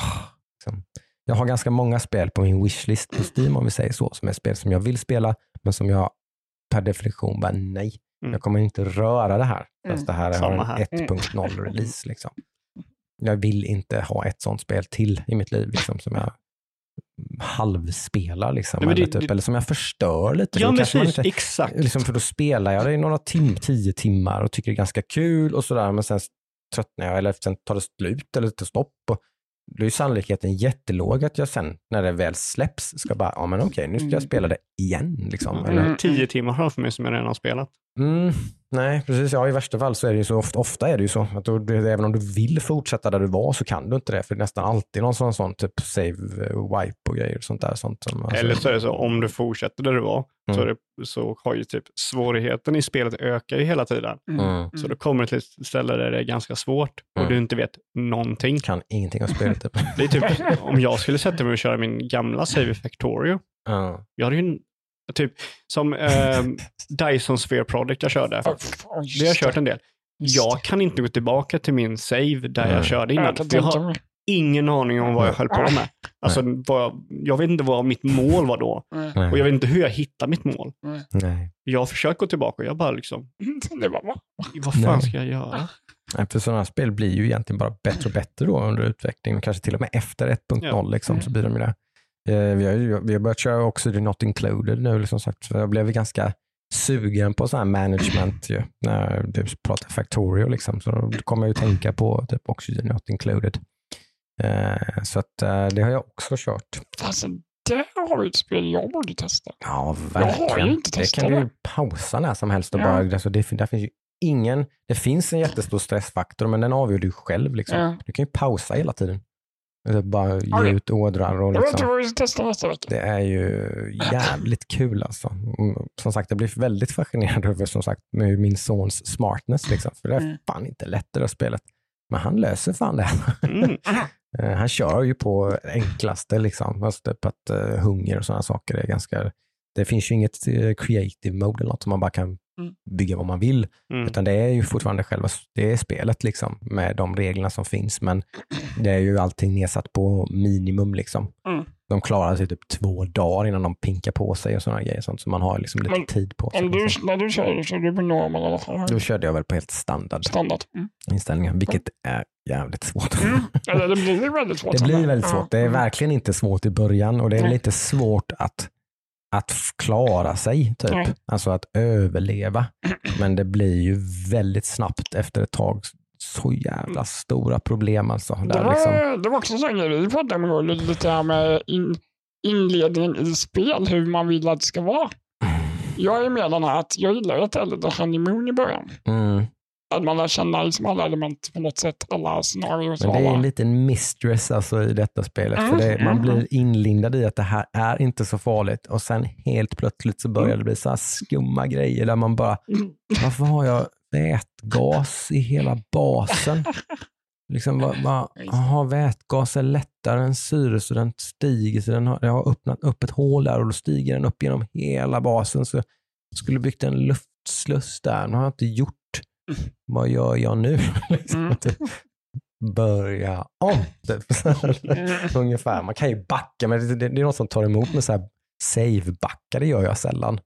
ah, liksom. Jag har ganska många spel på min wishlist på Steam om vi säger så, som är spel som jag vill spela, men som jag per definition bara nej, Mm. jag kommer inte röra det här. Fast Mm. det här Samma en här. 1.0 release. Liksom. Jag vill inte ha ett sånt spel till i mitt liv liksom, som jag halvspelar. Liksom, Nej, eller, det- typ, det- eller som jag förstör lite. Ja, precis. inte- Exakt. Liksom, för då spelar jag det i några tim, tio timmar och tycker det är ganska kul och sådär, men sen tröttnar jag eller sen tar det slut eller tar stopp. Och då är sannolikheten jättelåg att jag sen, när det väl släpps, ska bara, ja men okej, nu ska jag spela det igen. Liksom. Mm. Eller, Tio timmar framför mig som jag redan har spelat. mm, nej, precis. Ja, i värsta fall så är det ju så, ofta, ofta är det ju så, att det, även om du vill fortsätta där du var så kan du inte det, för det är nästan alltid någon sån, sån typ save, eh, wipe och grejer och sånt där. Sånt som, alltså- Eller så är det så, om du fortsätter där du var, så, är Mm. det, så har ju typ svårigheten i spelet ökar ju hela tiden. Mm. Så då kommer det till ett ställe där det är ganska svårt och Mm. du inte vet någonting. Kan ingenting om spelet. Typ. Det är typ, om jag skulle sätta mig och köra min gamla Save Factorio, Ja. jag hade ju typ som eh, Dyson Sphere Project jag körde. Det har jag kört en del. jag kan inte gå tillbaka till min save där jag körde innan. Jag har ingen aning om vad jag höll på med. Alltså, vad jag, jag vet inte vad mitt mål var då. Och jag vet inte hur jag hittade mitt mål. Nej. Jag har försökt gå tillbaka och jag bara liksom, va? vad fan Nej. ska jag göra? För sådana här spel blir ju egentligen bara bättre och bättre då under utvecklingen. Kanske till och med efter 1.0 Ja. liksom, Mm. så blir de ju det. Eh, Vi har, vi har börjat köra också The Not Included nu, liksom sagt. Jag blev ganska sugen på sån här management ju, när du pratar Factorio. Liksom. Så då kommer jag ju tänka på typ Oxygen Not Included. Eh, så att, eh, det har jag också kört. Alltså, det har ett spel jag borde testa. Ja, Jag har ju verkligen. inte det testat kan du ju det. pausa när som helst. Och Ja. bara, alltså det, där finns ju ingen, det finns en jättestor stressfaktor, men den avgör du själv. Liksom. Ja. Du kan ju pausa hela tiden. Alltså bara ge ut ådrar och liksom. Det är ju jävligt kul alltså. Mm, Som sagt, jag blir väldigt fascinerad över som sagt med min sons smartness. Liksom. För det är Mm. fan inte lätt det där spelet. Men han löser fan det. Mm. Eh, Han kör ju på enklaste, liksom. alltså typ att uh, hunger och sådana saker är ganska... Det finns ju inget eh, creative mode eller något som man bara kan. Bygga vad man vill. Mm. Utan det är ju fortfarande själva det är spelet liksom, med de reglerna som finns. Men det är ju allting nedsatt på minimum. Liksom. Mm. De klarar sig typ två dagar innan de pinkar på sig och sådana grejer. Sånt, så man har liksom lite Men tid på sig. Du, liksom. när du kör så är du på normal i alla fall. Då körde jag väl på helt standard Standard. Mm. inställningar, vilket är jävligt svårt. Mm. Eller det blir väldigt svårt. Det blir väldigt svårt. Det är Mm. verkligen inte svårt i början och det är Nej. lite svårt att, att klara sig, typ. Nej. alltså att överleva. Men det blir ju väldigt snabbt efter ett tag så jävla stora problem. Alltså, Det där var, liksom. det var också en sån grej vi pratade om igår, lite här med in, inledningen i spel, hur man vill att det ska vara. Jag är med den här att jag gillar ett Elder Honeymoon i början. mm. Att man lär känna liksom alla element på något sätt, alla scenarier. Men det är en liten mistress alltså, i detta spelet. Mm, För det, man blir inlindad i att det här är inte så farligt och sen helt plötsligt så börjar Mm. det bli så här skumma grejer där man bara, Mm. varför har jag vätgas i hela basen? Liksom, Just det. aha, vätgas är lättare än syre så den stiger. Så den har, jag har öppnat upp ett hål där och då stiger den upp genom hela basen. Så jag skulle byggt en luftsluss där. Nu har jag inte gjort. Vad gör jag nu? liksom, Mm. typ. Börja om. Typ. Ungefär. Man kan ju backa, men det, det, det är något som tar emot med så här save-backa. Det gör jag sällan.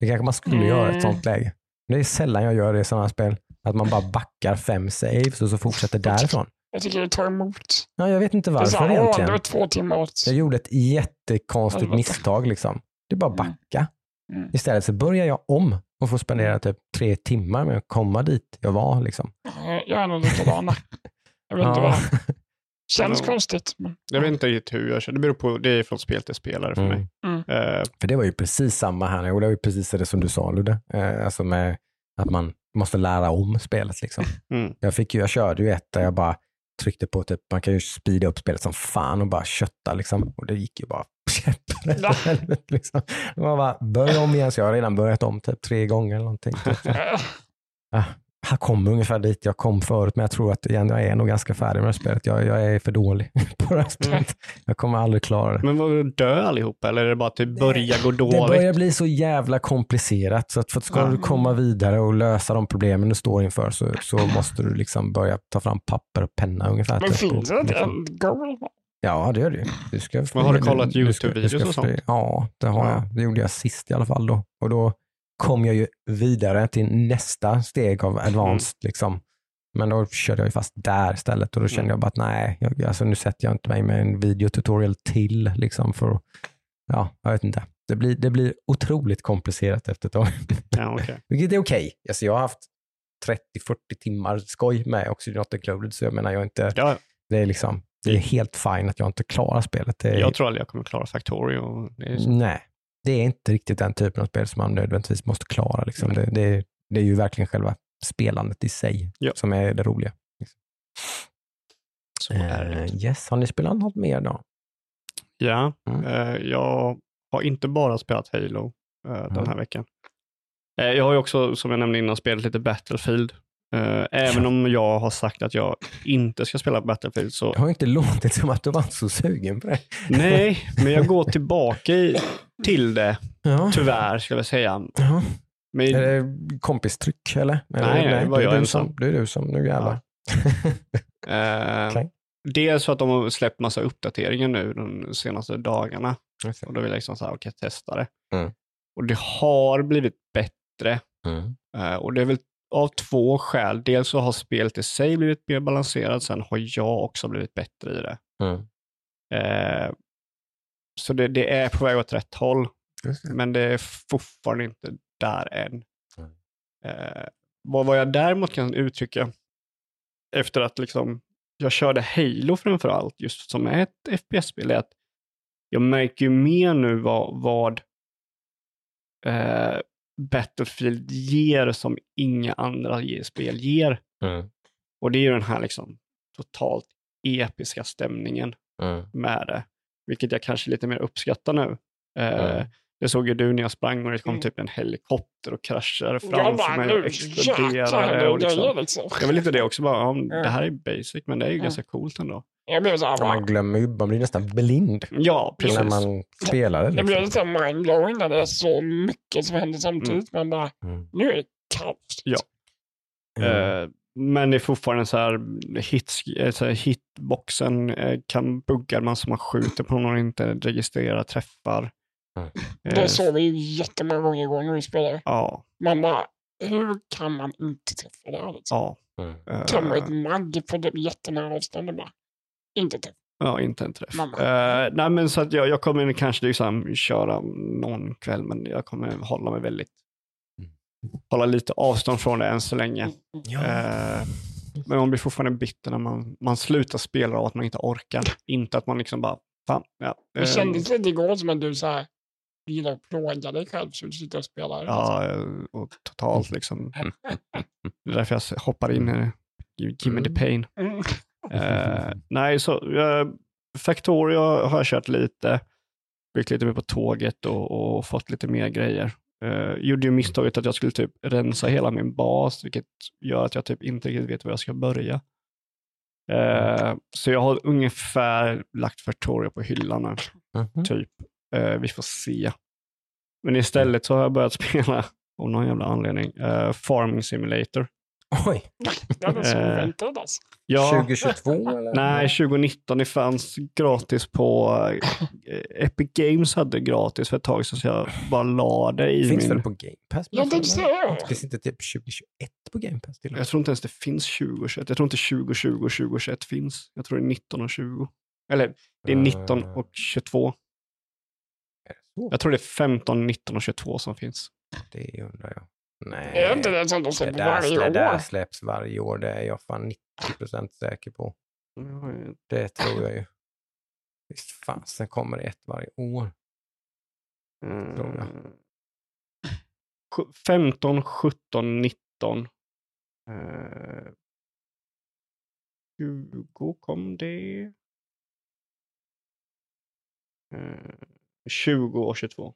Det kanske man skulle Mm. göra i ett sånt läge. Men det är sällan jag gör det i sådana här spel. Att man bara backar fem saves och så fortsätter därifrån. Jag tycker det tar emot. Ja, jag vet inte Det är så varför här, åh, egentligen. det var två timmar åt. Jag gjorde ett jättekonstigt misstag. Liksom. Det är bara Mm. backa. Mm. Istället så börjar jag om och får spendera typ tre timmar med att komma dit jag var. Liksom. Ja, Jag är nog likadan. Jag vet inte Ja. vad. Känns konstigt. Men, Jag vet inte riktigt hur jag kör. Det beror på, det är från spel till spelare för Mm. mig. Mm. Eh, För det var ju precis samma här. Jo, det var ju precis det som du sa Ludde. Eh, alltså med att man måste lära om spelet. Liksom. mm. Jag, fick ju, jag körde ju ett där jag bara tryckte på, typ, man kan ju speeda upp spelet som fan och bara kötta. Liksom. Och det gick ju bara käpprätt. Liksom. Man bara, börja om igen. Så jag har redan börjat om typ tre gånger eller någonting. Typ. Ah, jag kommer ungefär dit jag kom förut, men jag tror att igen, jag är nog ganska färdig med det här spelet. Jag, jag är för dålig på det här spelet. Jag kommer aldrig klara det. Men vad, dö allihopa eller är det bara att det börjar gå Det dåligt? börjar bli så jävla komplicerat så att för att ska Ja. du komma vidare och lösa de problemen du står inför så, så måste du liksom börja ta fram papper och penna ungefär. Men typ, finns det liksom-? Ja, det gör det ju. Du ska Men har du kollat YouTube-videos och sånt? Ja, det har Ja. jag. Det gjorde jag sist i alla fall då. Och då kom jag ju vidare till nästa steg av advanced. Liksom. Men då körde jag ju fast där istället och då kände Mm. jag bara att nej, jag, alltså, nu sätter jag inte mig med en videotutorial till. Liksom, för, ja, jag vet inte. Det blir, det blir otroligt komplicerat efter ett tag. Ja, okej. Vilket är okej. Alltså, jag har haft 30-40 timmar skoj med Oxygen Not Included, så jag menar, jag inte, ja, det är liksom det är helt fine att jag inte klarar spelet. Är, jag tror aldrig jag kommer klara Factorio. Nej, det är inte riktigt den typen av spel som man nödvändigtvis måste klara. Liksom. Det, det, är- det är ju verkligen själva spelandet i sig Ja. som är det roliga. Så är det. Eh, yes, har ni spelat något mer då? Ja, Mm. eh, jag har inte bara spelat Halo eh, den Mm. här veckan. Eh, jag har ju också, som jag nämnde innan, spelat lite Battlefield. Eh, även Ja. om jag har sagt att jag inte ska spela Battlefield så Det har inte låtit som att du var så sugen på det. nej, men jag går tillbaka i, till det, Ja. tyvärr ska jag säga. Ja. Men, Är det kompistryck eller? eller Nej, nej, det var jag du ensam. som, det är du som, nu jävlar. eh, Okej. Dels för att de har släppt massa uppdateringar nu de senaste dagarna. Och då vill jag liksom så här, okej, testa det. Mm. Och det har blivit bättre. Mm. Eh, och det är väl av två skäl. Dels så har spelet i sig blivit mer balanserat, sen har jag också blivit bättre i det. Mm. Eh, så det, det är på väg åt rätt håll, men det är fortfarande inte där än. Mm. Eh, vad, vad jag däremot kan uttrycka efter att liksom jag körde Halo framför allt, just som är ett FPS-spel, är att jag märker ju mer nu vad, vad eh, Battlefield ger som inga andra spel ger. Mm. Och det är ju den här liksom totalt episka stämningen Mm. med det, vilket jag kanske lite mer uppskattar nu. Eh, Mm. Det såg ju du när jag sprang och det kom Mm. typ en helikopter och kraschade framför mig och exploderade. det Och liksom. Jag vill inte det också, bara, ja, Mm. det här är basic, men det är ju Mm. ganska coolt ändå. Jag blev så här, man glömmer ju, man blir nästan blind Ja, precis. när man spelar det. blev Liksom. lite mindblowing när det är så mycket som händer samtidigt. Man bara, Mm. nu är det kaos. Ja. Mm. Eh, men det är fortfarande så här, hits, eh, så här hitboxen eh, kan bugga man som man skjuter på någon och inte registrerar träffar. Mm. Eh, Det såg vi ju jättemånga gånger igår när vi spelade. Ja, Man bara, hur kan man inte träffa det här? Liksom? ja. Mm. eh, Kan ett magg på det jättenära avstånd bara, inte träffa. Ja, inte en träff. Mamma. Eh, nej, men så att jag, jag kommer kanske liksom köra någon kväll, men jag kommer hålla mig väldigt, Mm. hålla lite avstånd från det än så länge. Ja. Eh, men man blir fortfarande bitter när man, man slutar spela av att man inte orkar. inte att man liksom bara, fan, ja. Det eh, kändes lite igår som att du så här, gillar att plåga dig själv så du sitter och spelar. Ja, och totalt liksom. Det är därför jag hoppar in här. Give give me the pain. Mm. Eh, nej, så uh, Factorio har jag kört lite. Byggt lite mer på tåget och, och fått lite mer grejer. Uh, gjorde ju misstaget att jag skulle typ rensa hela min bas, vilket gör att jag typ inte riktigt vet var jag ska börja. Eh, så jag har ungefär lagt Factorio på hyllan nu, Mhm. typ. Eh, vi får se. Men istället så har jag börjat spela, av någon jävla anledning, eh, Farming Simulator. Oj, Ja, det är så Eh, oväntat alltså. Ja, 2022 eller? Nej, 2022. Det fanns gratis på... eh, Epic Games hade gratis för ett tag sedan, så jag bara la det i Finns min... väl på Game Pass? Ja, det ser jag. Finns inte typ 2021 på Game Pass? Till? Jag tror inte ens det finns 2021. Jag tror inte 2020 och 2021 finns. Jag tror det är 19 och 20. Eller det är 19 Eh, och 22. är det så? Jag tror det är 15, 19 och 22 som finns. Det undrar jag. Nej. Är inte det som de det släpper där, varje det där år? släpps varje år. Det är jag fan 90% säker på. Det tror jag ju. Visst fasen kommer det ett varje år. Tror jag. Mm. Sju- 15, 17, 19. Eh, 20 kom det. Eh, 20 och 22.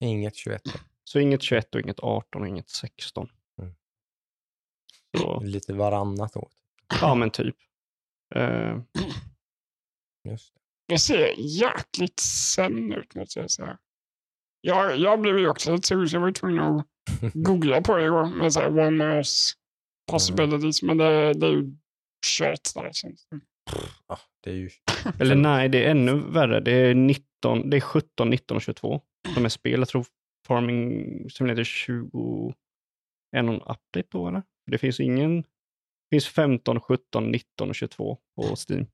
Inget 21. Så inget 21 och inget 18 och inget 16. Mm. Så, Lite varannat år. ja men typ. Eh, Just det. Ser jäkligt sen ut måste jag säga. Jag, jag blev ju också lite sugen, så jag var tvungen att googla på det igår med så här one mouse possibilities, men det, det är ju kört där känns det Ja, det är ju... eller nej, det är ännu värre. Det är, 19, det är 17, 19 och 22 som är spel. Jag tror Farming Simulator 20 är någon update då eller? Det finns ingen... Det finns 15, 17, 19 och 22 på Steam.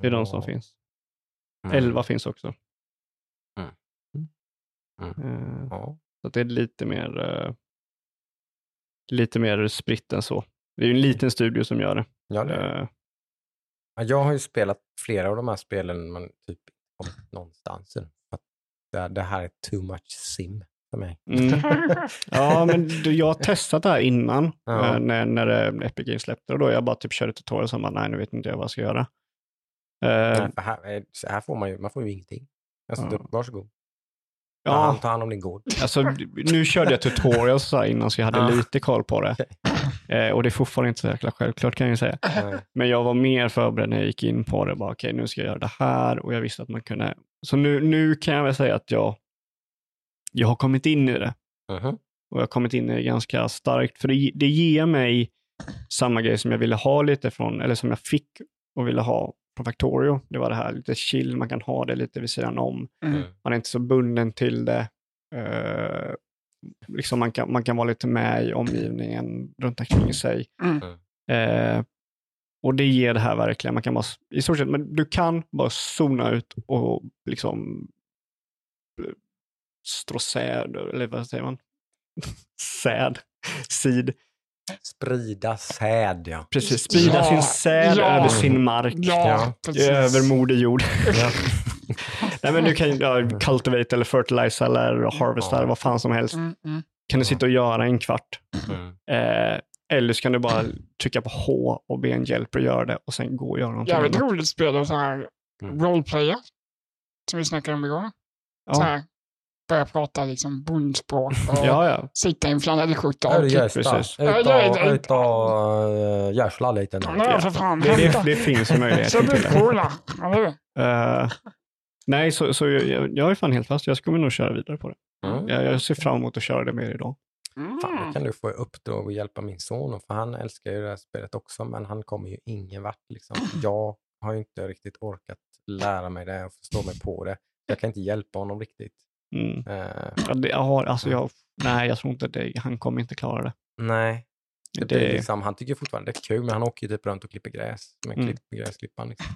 Det är de som finns. Mm. 11 finns också. Mm. Eh. Så det är lite mer, eh, lite mer spritt än så. Det är ju en liten studio som gör det. Ja, det är. Eh, Ja, Jag har ju spelat flera av de här spelen men typ någonstans. Det, det här är too much sim för mig. mm. Ja, men du, jag har testat det här innan Ja. eh, när, när eh, Epic Games släppte det. Då jag bara typ körde tutorial och så bara, nej nu vet inte jag vad jag ska göra. Eh, Nej, här, här får man ju, man får ju ingenting. Alltså, Ja. du, varsågod. Ja, ta hand om din gård. alltså nu körde jag tutorials så här innan så jag hade Ja. lite koll på det. Eh, och det är fortfarande inte så jäkla självklart kan jag ju säga. Nej. Men jag var mer förberedd när jag gick in på det. Bara, Okej, nu ska jag göra det här och jag visste att man kunde. Så nu, nu kan jag väl säga att jag jag har kommit in i det. Mhm. Och jag har kommit in i det ganska starkt. För det, det ger mig samma grej som jag ville ha lite från, eller som jag fick och ville ha från Factorio. Det var det här lite chill, man kan ha det lite vid sidan om. Mm. Man är inte så bunden till det. Eh, liksom man, kan, man kan vara lite med i omgivningen runt omkring sig. Mm. Eh, och det ger det här verkligen. Man kan bara, i stort sett, men du kan bara zona ut och liksom eh, strå säd, eller vad säger man? säd, sid. Sprida säd, ja. Precis, sprida Ja, sin säd ja. över sin mark. Ja. Över moder jord. ja. Nej, men du kan ja, cultivate eller fertilize eller harvesta Ja. eller vad fan som helst. Mm, mm. Kan du sitta och göra en kvart. Mm. Eh, eller så kan du bara trycka på H och be en hjälp att göra det och sen gå och göra någonting Jävligt roligt spel och så här Mm. roleplayer. Som vi snackade om igår. Så Ja. här, börja prata liksom bondspråk och ja, ja. sitta i en flanellskjorta. Och- precis. ut och, och uh, görsla lite nu. Ja, för fan. Det, det, det finns möjligheter Så till blir det. coola. Eller hur? Eh, nej, så, så jag, jag är fan helt fast. Jag kommer nog köra vidare på det. Mm. Jag, jag ser fram emot att köra det mer idag. Fan, då Mm. kan du få i uppdrag att hjälpa min son, för han älskar ju det här spelet också, men han kommer ju ingen vart. Liksom. Jag har ju inte riktigt orkat lära mig det och förstå mig på det. Jag kan inte hjälpa honom riktigt. Mm. Ja, det, jag har, alltså jag, nej, jag tror inte det. Han kommer inte klara det. nej, det, Det- liksom, han tycker fortfarande det är kul, men han åker ju typ runt och klipper gräs med Mm. klipp, gräsklippan. Liksom.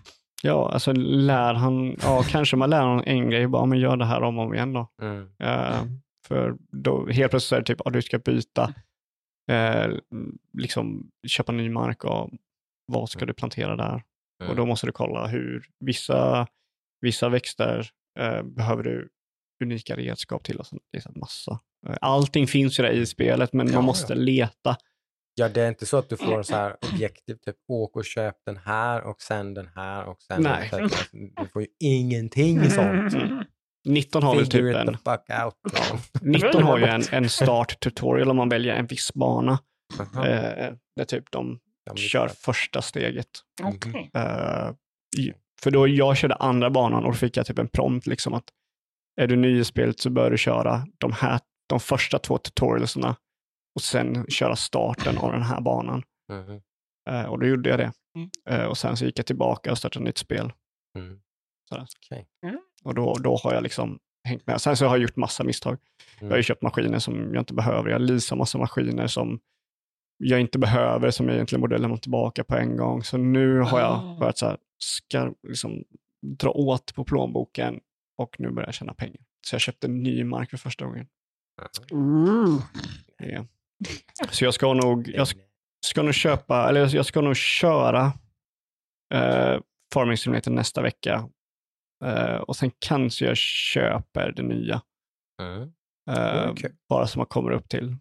Ja, alltså lär han, ja kanske man lär honom en grej, bara, men gör det här om och om igen då. Mm. Eh, för då helt plötsligt är det typ, att du ska byta, eh, liksom köpa ny mark och vad ska du plantera där? Mm. Och då måste du kolla hur vissa, vissa växter eh, behöver du unika redskap till. Och så här massa. Eh, Allting finns ju där i spelet, men Ja, man måste ja. leta. Ja, det är inte så att du får så här objektiv, typ åk och köp den här och sen den här och sen Nej. den här. Du får ju ingenting sånt. Mm. 19 har väl typ en, the fuck out. Ja. 19 har ju en, en start tutorial om man väljer en viss bana. Aha. Eh, där typ de kör första steget. Okej. Eh, för då jag körde andra banan och då fick jag typ en prompt liksom att är du ny i spelet så bör du köra de här de första två tutorialsarna och sen köra starten av den här banan. Eh, och då gjorde jag det. Mm. Eh, och sen så gick jag tillbaka och startade ett nytt spel. Mm. Sådär. Okej. Och då, då har jag liksom hängt med. Sen så har jag gjort massa misstag. Jag har ju Mm. köpt maskiner som jag inte behöver. Jag leasar massa maskiner som jag inte behöver, som jag egentligen borde lämna tillbaka på en gång. Så nu har jag Ah. börjat så här, ska, liksom, dra åt på plånboken och nu börjar jag tjäna pengar. Så jag köpte en ny mark för första gången. Ooh. Ja. Så jag ska nog, jag ska nog köpa, eller jag ska nog köra eh, Farming Simulator nästa vecka. Eh, och sen kanske jag köper det nya. Mm. Eh, Okej. Bara så man kommer upp till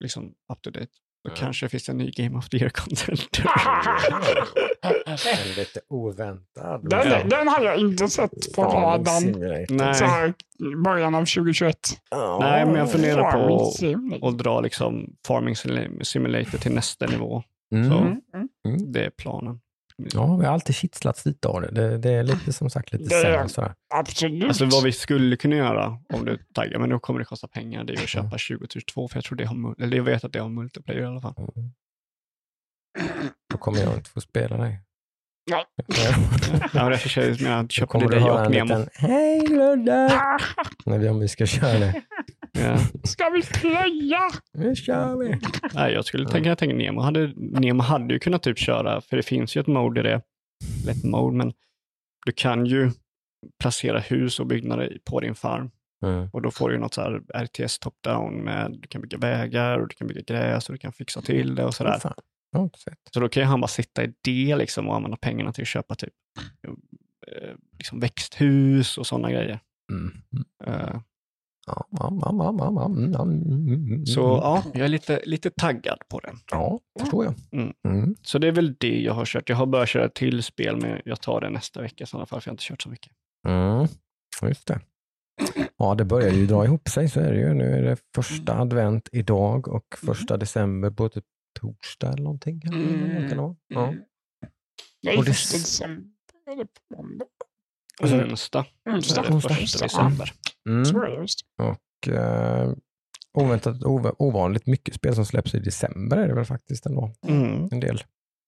liksom up to date. Då Ja. kanske finns det en ny Game of the Year-content. En lite oväntad. Den, Ja. den hade jag inte sett på radarn. Nej. Så här, i början av 2021. Nej, men jag funderar på att dra liksom Farming Sim- Simulator till nästa nivå. Mm. Så. Mm, mm. Det är planen. Ja, vi har alltid kittlats lite av det. Det, det är lite som sagt lite sämre sådär. Absolut. Alltså vad vi skulle kunna göra om du taggar, men då kommer det kosta pengar, det är att Ja. köpa 2022 för jag tror det har, eller jag vet att det har multiplayer i alla fall. Mm. Då kommer jag inte få spela dig. Nej. Ja, och därför känner jag att du dig och Nemo. liten Hej Ludde! När vi, om vi ska köra det. Ja. Ska vi plöja? Nu kör vi! Nej, jag skulle tänka, jag tänker Nemo hade, Nemo hade ju kunnat typ köra, för det finns ju ett mode i det, eller ett mode, men du kan ju placera hus och byggnader på din farm. Mm. Och då får du något så här RTS top-down med, du kan bygga vägar och du kan bygga gräs och du kan fixa till det och sådär. Sett. Så då kan ju han bara sitta i det liksom och använda pengarna till att köpa typ eh, liksom växthus och sådana grejer. Mm. Eh, mm, Så mm. ja, jag är lite, lite taggad på det. Ja, förstår jag. Mm. Mm. Så det är väl det jag har kört. Jag har börjat köra till spel, men jag tar det nästa vecka i sådana fall, för jag har inte kört så mycket. Mm. Just det. Ja, det börjar ju dra ihop sig, så är det ju. Nu är det första advent idag och första december på typ torsdag eller någonting. Mm. kan det vara? Ja. Mm. Nej, Och det- första december. Eller på måndag. Onsdag. Onsdag. är det Onsdag. första december. Mm. Och, eh, oväntat, ov- ovanligt mycket spel som släpps i december är det väl faktiskt ändå. Mm. En del.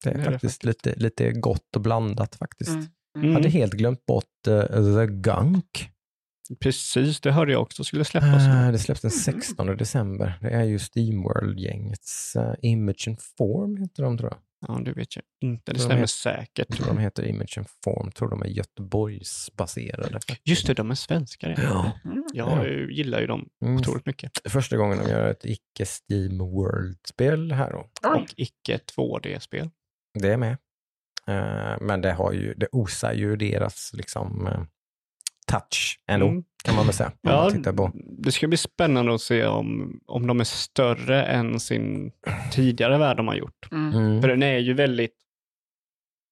Det är, Det är det faktiskt lite, lite gott och blandat faktiskt. Mm. Mm. Hade helt glömt bort eh, The Gunk. Precis, det hörde jag också skulle släppas. Eh, det släpps den 16 december. Det är ju Steamworld-gängets uh, Image and Form heter de tror jag. Ja, det vet jag inte. Det De stämmer heter- säkert. Jag tror de heter Image and Form. tror de är Göteborgsbaserade. Just det, de är svenskar. Ja. Ja. Jag eh, gillar ju dem Mm. otroligt mycket. Första gången de gör ett icke Steam World-spel här då. Och icke 2D-spel. Det är med. Eh, men det, har ju, det osar ju deras liksom, eh, touch ändå, Mm. kan man väl säga. Ja, man tittar på. det ska bli spännande att se om, om de är större än sin tidigare värld de har gjort. Mm. Mm. För den är ju väldigt,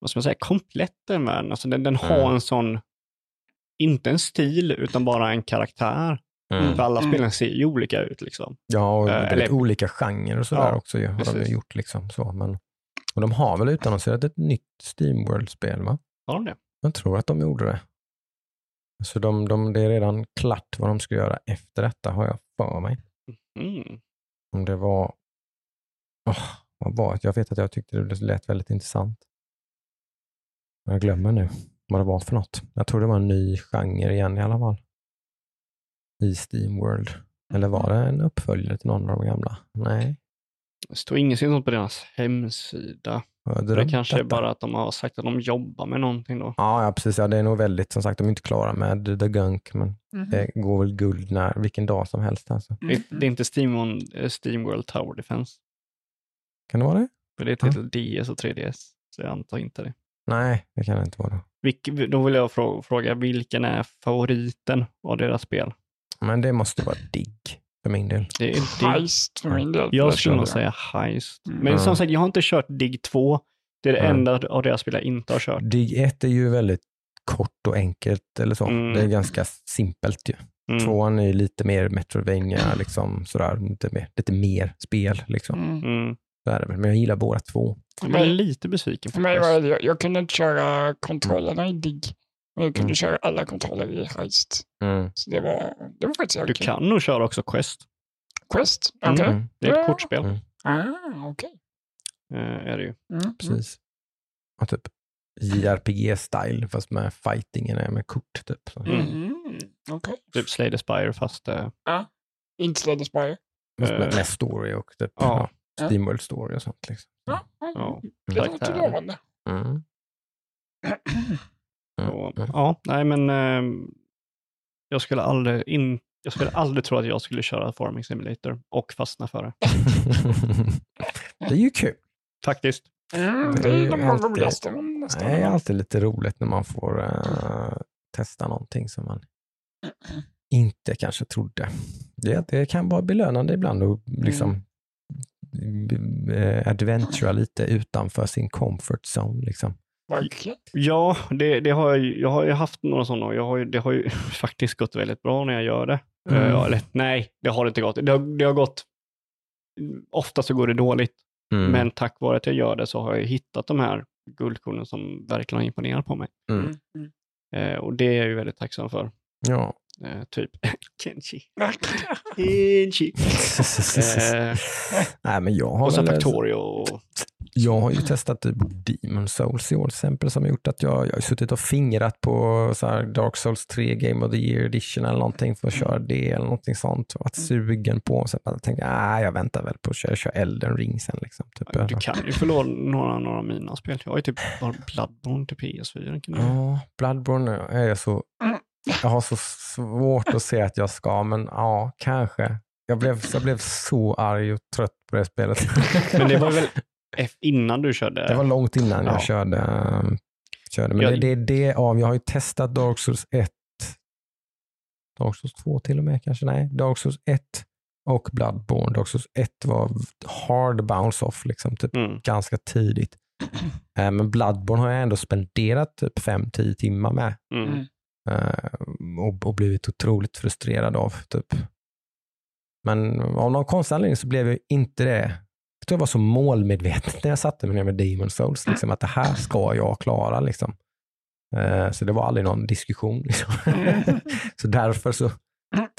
vad ska man säga, komplett den världen. Alltså den, den har Mm. en sån, inte en stil, utan bara en karaktär. Mm. För alla Mm. spelen ser ju olika ut liksom. Ja, och Eh, väldigt eller- olika genrer och sådär Ja, också ju, har de gjort. Liksom, så. Men, och de har väl utannonserat ett nytt Steam World-spel, va? Har de det? Jag tror att de gjorde det. Så de, de, det är redan klart vad de ska göra efter detta, har jag för mig. Mm. Om det var... Åh, vad var det? Jag vet att jag tyckte det lät väldigt intressant. Men Jag glömmer nu vad det var för något. Jag tror det var en ny genre igen i alla fall. I Steam World. Eller var det en uppföljare till någon av de gamla? Nej. Det står ingenting sånt på deras hemsida. Det kanske är bara att de har sagt att de jobbar med någonting då. Ja, ja, precis. Ja, det är nog väldigt, som sagt, de är inte klara med The Gunk, men Mm. det går väl guld när, vilken dag som helst. Alltså. Mm. Det, det är inte Steam, on, eh, Steam World Tower Defense. Kan det vara det? För det är till DS och 3DS. Så jag antar inte det. Nej, det kan det inte vara. Vilk, då vill jag frå- fråga, vilken är favoriten av deras spel? Men det måste vara digg för min del. Det är. Heist för min del. Jag skulle nog säga Heist. Mm. Men som Mm. sagt, jag har inte kört Dig 2. Det är det Mm. enda av deras spel jag inte har kört. Dig 1 är ju väldigt kort och enkelt eller så. Mm. Det är ganska simpelt ju. Mm. Tvåan är ju lite mer Metroidvania, liksom sådär, lite mer, lite mer spel. Liksom. Mm. Mm. Så är det väl. Men jag gillar båda två. Jag är lite besviken för mig var det, jag, jag kunde inte köra kontrollerna i Dig. Men jag kunde Mm. köra alla kontroller i Heist. Mm. Så det var, det var faktiskt Du okej. kan nog köra också Quest. Quest? Mm. Okej. Mm. Det är ett Ja. kortspel. Mm. Ah, okej. Eh, är det ju. Mm. Precis. Ja, typ JRPG-style fast med fightingen är med kort. Typ. Så. Mm. Mm. Okej. Typ Slay the Spire fast eh, Inte Slay the Spire. Fast med, Eh, med story och typ, ja. ja. Steamworld story och sånt. Liksom. Ja. ja. Det Tack låter lovande. Mm. Mm. Så, Mm. ja, nej men ehm, jag skulle aldrig in, jag skulle aldrig tro att jag skulle köra Farming Simulator och fastna för det. det är ju kul. Faktiskt. Mm, Det är ju de alltid- Det är alltid lite roligt när man får eh, testa någonting som man inte kanske trodde. Det, det kan vara belönande ibland att liksom mm. adventura lite utanför sin comfort zone. Liksom. Verkligen. Ja, det, det har jag, jag har ju haft några sådana och jag har ju, det har ju faktiskt gått väldigt bra när jag gör det. Mm. Eh, eller, nej, det har det inte gått. Det har, det har gått, ofta så går det dåligt, Mm. men tack vare att jag gör det så har jag hittat de här guldkornen som verkligen har imponerat på mig. Mm. Mm. Mm. Eh, och det är jag ju väldigt tacksam för. Ja. Eh, typ Kenshi. Kenshi. Eh, Nej, men jag har och så väl- Factorio. Och, Jag har ju testat typ Demon Souls i år till exempel som har gjort att jag, jag har suttit och fingrat på så här Dark Souls 3 Game of the Year edition eller någonting för att köra det eller någonting sånt. Och varit sugen på och sen tänkt ah, jag väntar väl på att köra, köra Elden Ring sen. Liksom, typ. du kan ju låna några, några av mina spel. Jag har ju typ bara Bloodborne till PS4. Kan du? Ja, Bloodborne är jag så... Jag har så svårt att se att jag ska, men ja, kanske. Jag blev, jag blev så arg och trött på det spelet. Men det var väl innan du körde? Det var långt innan jag Ja. körde. um, körde. Men Jag- det, det är det av, jag har ju testat Dark Souls 1, Dark Souls 2 till och med kanske, nej, Dark Souls 1 och Bloodborne. Dark Souls 1 var hard bounce off, liksom, typ Mm. ganska tidigt. Eh, Men Bloodborne har jag ändå spenderat typ 5-10 timmar med Mm. Eh, och, och blivit otroligt frustrerad av. Typ. Men av någon konstig anledning så blev jag inte det. Jag tror jag var så målmedveten när jag satte mig ner med Demon Souls, liksom, att det här ska jag klara. Liksom. Eh, så det var aldrig någon diskussion. Liksom. Mm. så därför så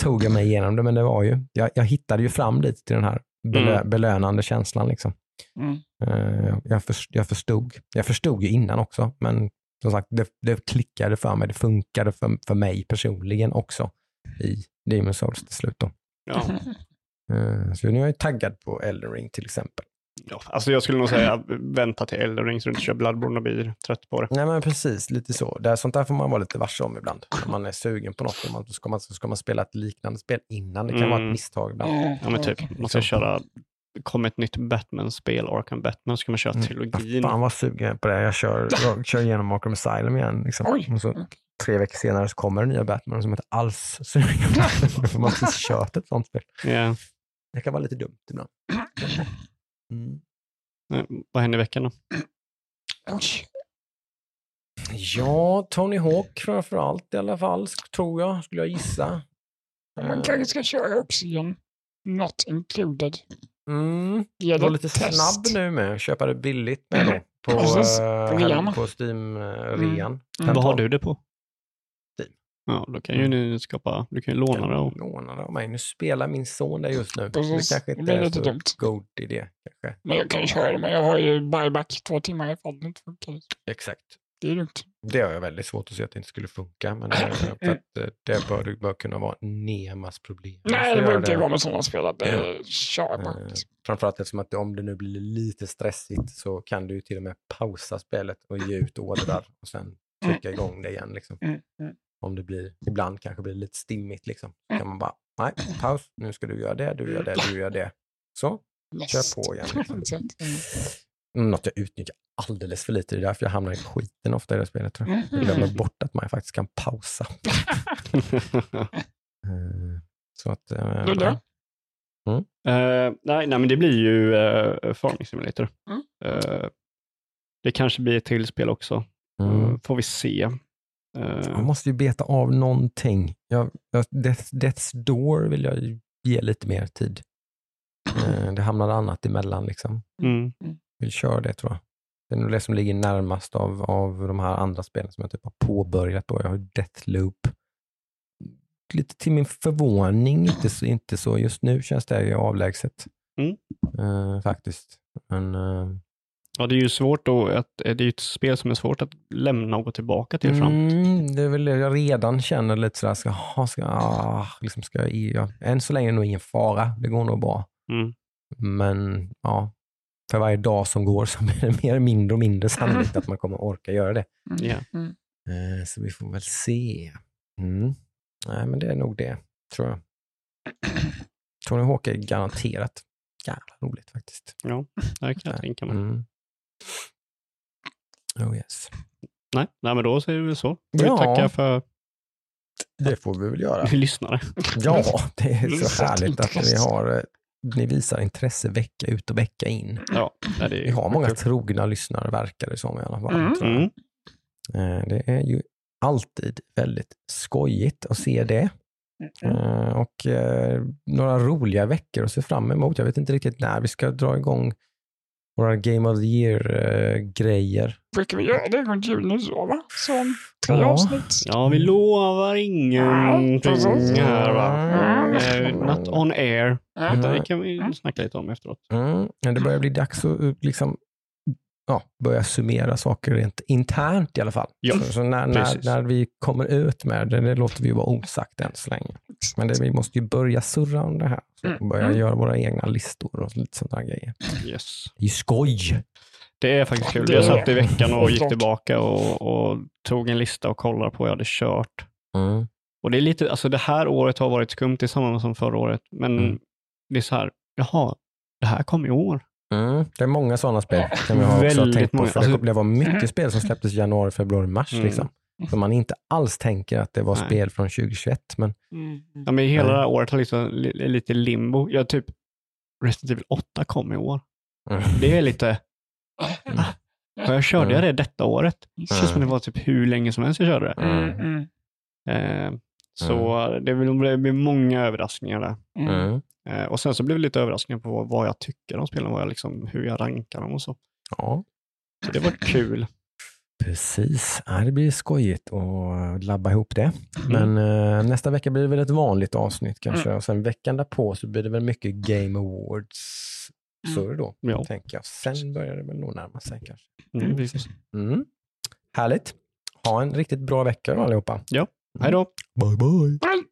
tog jag mig igenom det, men det var ju, jag, jag hittade ju fram dit till den här belö, Mm. belönande känslan. Liksom. Mm. Eh, jag förstod. Jag förstod ju innan också, men som sagt, det, det klickade för mig. Det funkade för, för mig personligen också i Demon Souls till slut. Då. Ja. Eh, så nu är jag taggad på Elden Ring till exempel. Ja, alltså jag skulle nog säga vänta till Elden Ring så du inte kör Bloodborne och blir trött på det. Nej men precis, lite så. Det är, sånt där får man vara lite varse om ibland. När man är sugen på något. och Man, ska, man, ska man spela ett liknande spel innan. Det kan vara Mm. ett misstag ibland. Ja, men typ, man ska köra, kom ett nytt Batman-spel, Arkham Batman, så ska man köra Mm. trilogin. Fan vad sugen jag på det. Jag kör, jag kör igenom Arkham Asylum igen. Liksom. Oj. Och så, tre veckor senare så kommer den nya Batman som inte alls sugen. Då får man precis kört ett sånt spel. Ja. Det kan vara lite dumt ibland. Mm. Vad händer i veckan då? Oj. Ja, Tony Hawk framför allt i alla fall, tror jag, skulle jag gissa. Man kanske ska köra också igen. Not included. Mm. Ge det var lite test. snabb nu med. Köpa det billigt med då. På, Precis. eh, På rean. på Steam-rean. Mm. Vad har du det på? Steam. Ja, då kan ju ni skapa, du kan ju låna det. Och, Låna det av mig. Nu spelar min son där just nu. Precis. Det kanske Det inte blir är så dumt. god idé. Kanske. Men jag kan ju köra det, men jag har ju buyback två timmar ifall det inte funkar. Exakt. Det är lugnt. Det har jag väldigt svårt att se att det inte skulle funka. Men eh, för att, eh, det bör, bör kunna vara Nemas problem. Nej, det behöver inte vara med sådana spel. att Det är Eh, körbart. Framförallt eftersom att om det nu blir lite stressigt så kan du ju till och med pausa spelet och ge ut ordrar och sen trycka igång det igen. Liksom. Mm, mm. Om det blir, ibland kanske blir lite stimmigt. Liksom. Så kan man bara, nej, paus, nu ska du göra det, du gör det, du gör det. Så, kör på igen. Liksom. Mm. Mm, Något jag utnyttjar alldeles för lite, det är därför jag hamnar i skiten ofta i det spelet. Tror jag. jag glömmer bort att man faktiskt kan pausa. Eh, Så att, eh, Du då? Eh, nej, nej, men det blir ju uh, Farming Simulator. Mm. Eh, det kanske blir ett till spel också. mm. Får vi se. Jag måste ju beta av någonting. Jag, jag, Death, Death's Door vill jag ju ge lite mer tid. Det hamnar annat emellan. Liksom. mm. Vill köra det tror jag. Det är nog det som ligger närmast av, av de här andra spelen som jag typ har påbörjat. Då. Jag har Deathloop. Lite till min förvåning, inte så, inte så just nu känns det ju avlägset. Mm. Eh, faktiskt. Men eh, Ja, det är ju svårt då, att, det är ju ett spel som är svårt att lämna och gå tillbaka till fram. mm, det är väl det jag redan känner lite sådär, ska, ska, ah, liksom ska jag, ja, än så länge är det nog ingen fara. Det går nog bra. Mm. Men ja, för varje dag som går så blir det mer mindre och mindre sannolikt att man kommer orka göra det. Mm. Ja. Mm. Eh, Så vi får väl se. Mm. Nej, men det är nog det, tror jag. Tony Hawk är garanterat jävla roligt faktiskt. Ja, det kan jag tänka mig. Mm. Oh yes. Nej, nej, men då säger vi så. Får Ja. vi tacka för Det får vi väl göra. lyssnare. Ja, det är så härligt att intresse. har eh, ni visar intresse vecka ut och vecka in. Ja, det är Vi har många kul. trogna lyssnare verkar det som i alla fall. Mm. tror jag. Mm. Eh, Det är ju alltid väldigt skojigt att se det. Mm. Eh, Och eh, några roliga veckor att se fram emot. Jag vet inte riktigt när vi ska dra igång våra Game of the Year-grejer. Brukar vi göra det runt jul nu så va? Som tre Ja. avsnitt. Ja, vi lovar ingenting precis. här va. Mm. Eh, not on air. Ja. Utan det kan vi snacka lite om efteråt. Mm, men det börjar bli dags att uh, liksom, ja, börja summera saker rent internt i alla fall. Ja, så så när, när, när vi kommer ut med det, det låter vi ju vara osagt än så länge. Men det, vi måste ju börja surra om det här. Så Mm. börja Mm. göra våra egna listor och lite sådana grejer. Yes. Det är ju skoj! Det är faktiskt kul. Det Jag är satt i veckan och gick tillbaka och, och tog en lista och kollade på vad jag hade kört. Mm. Och det är lite, alltså det här året har varit skumt, är samma som förra året. Men Mm. det är så här, jaha, det här kom i år. Mm. Det är många sådana spel kan vi ha också Väldigt tänkt på. För det, Alltså- det var mycket spel som släpptes i januari, februari, mars. Mm. Liksom. Så man inte alls tänker att det var Nej. spel från 2021. Men Mm. Ja, men hela det här året har liksom lite limbo. Jag typ, Resident Evil 8 kom i år. mm. Det är lite, har jag körde jag Mm. det detta året? Det känns som det var typ hur länge som helst jag körde det. Mm. Mm. Eh, så det blir- det blir många överraskningar där. Mm. Mm. Eh, och sen så blev det lite överraskningar på vad jag tycker om spelen, vad jag liksom, hur jag rankar dem och så. Ja. Så det var kul. Precis, ja, det blir skojigt att labba ihop det. Mm. Men eh, nästa vecka blir det väl ett vanligt avsnitt kanske. Och sen veckan därpå så blir det väl mycket Game Awards surr då, Ja. tänker jag. Sen börjar det väl nog närma sig kanske. Mm, precis. Mm. Härligt. Ha en riktigt bra vecka då allihopa. Hej då. Bye bye. Bye.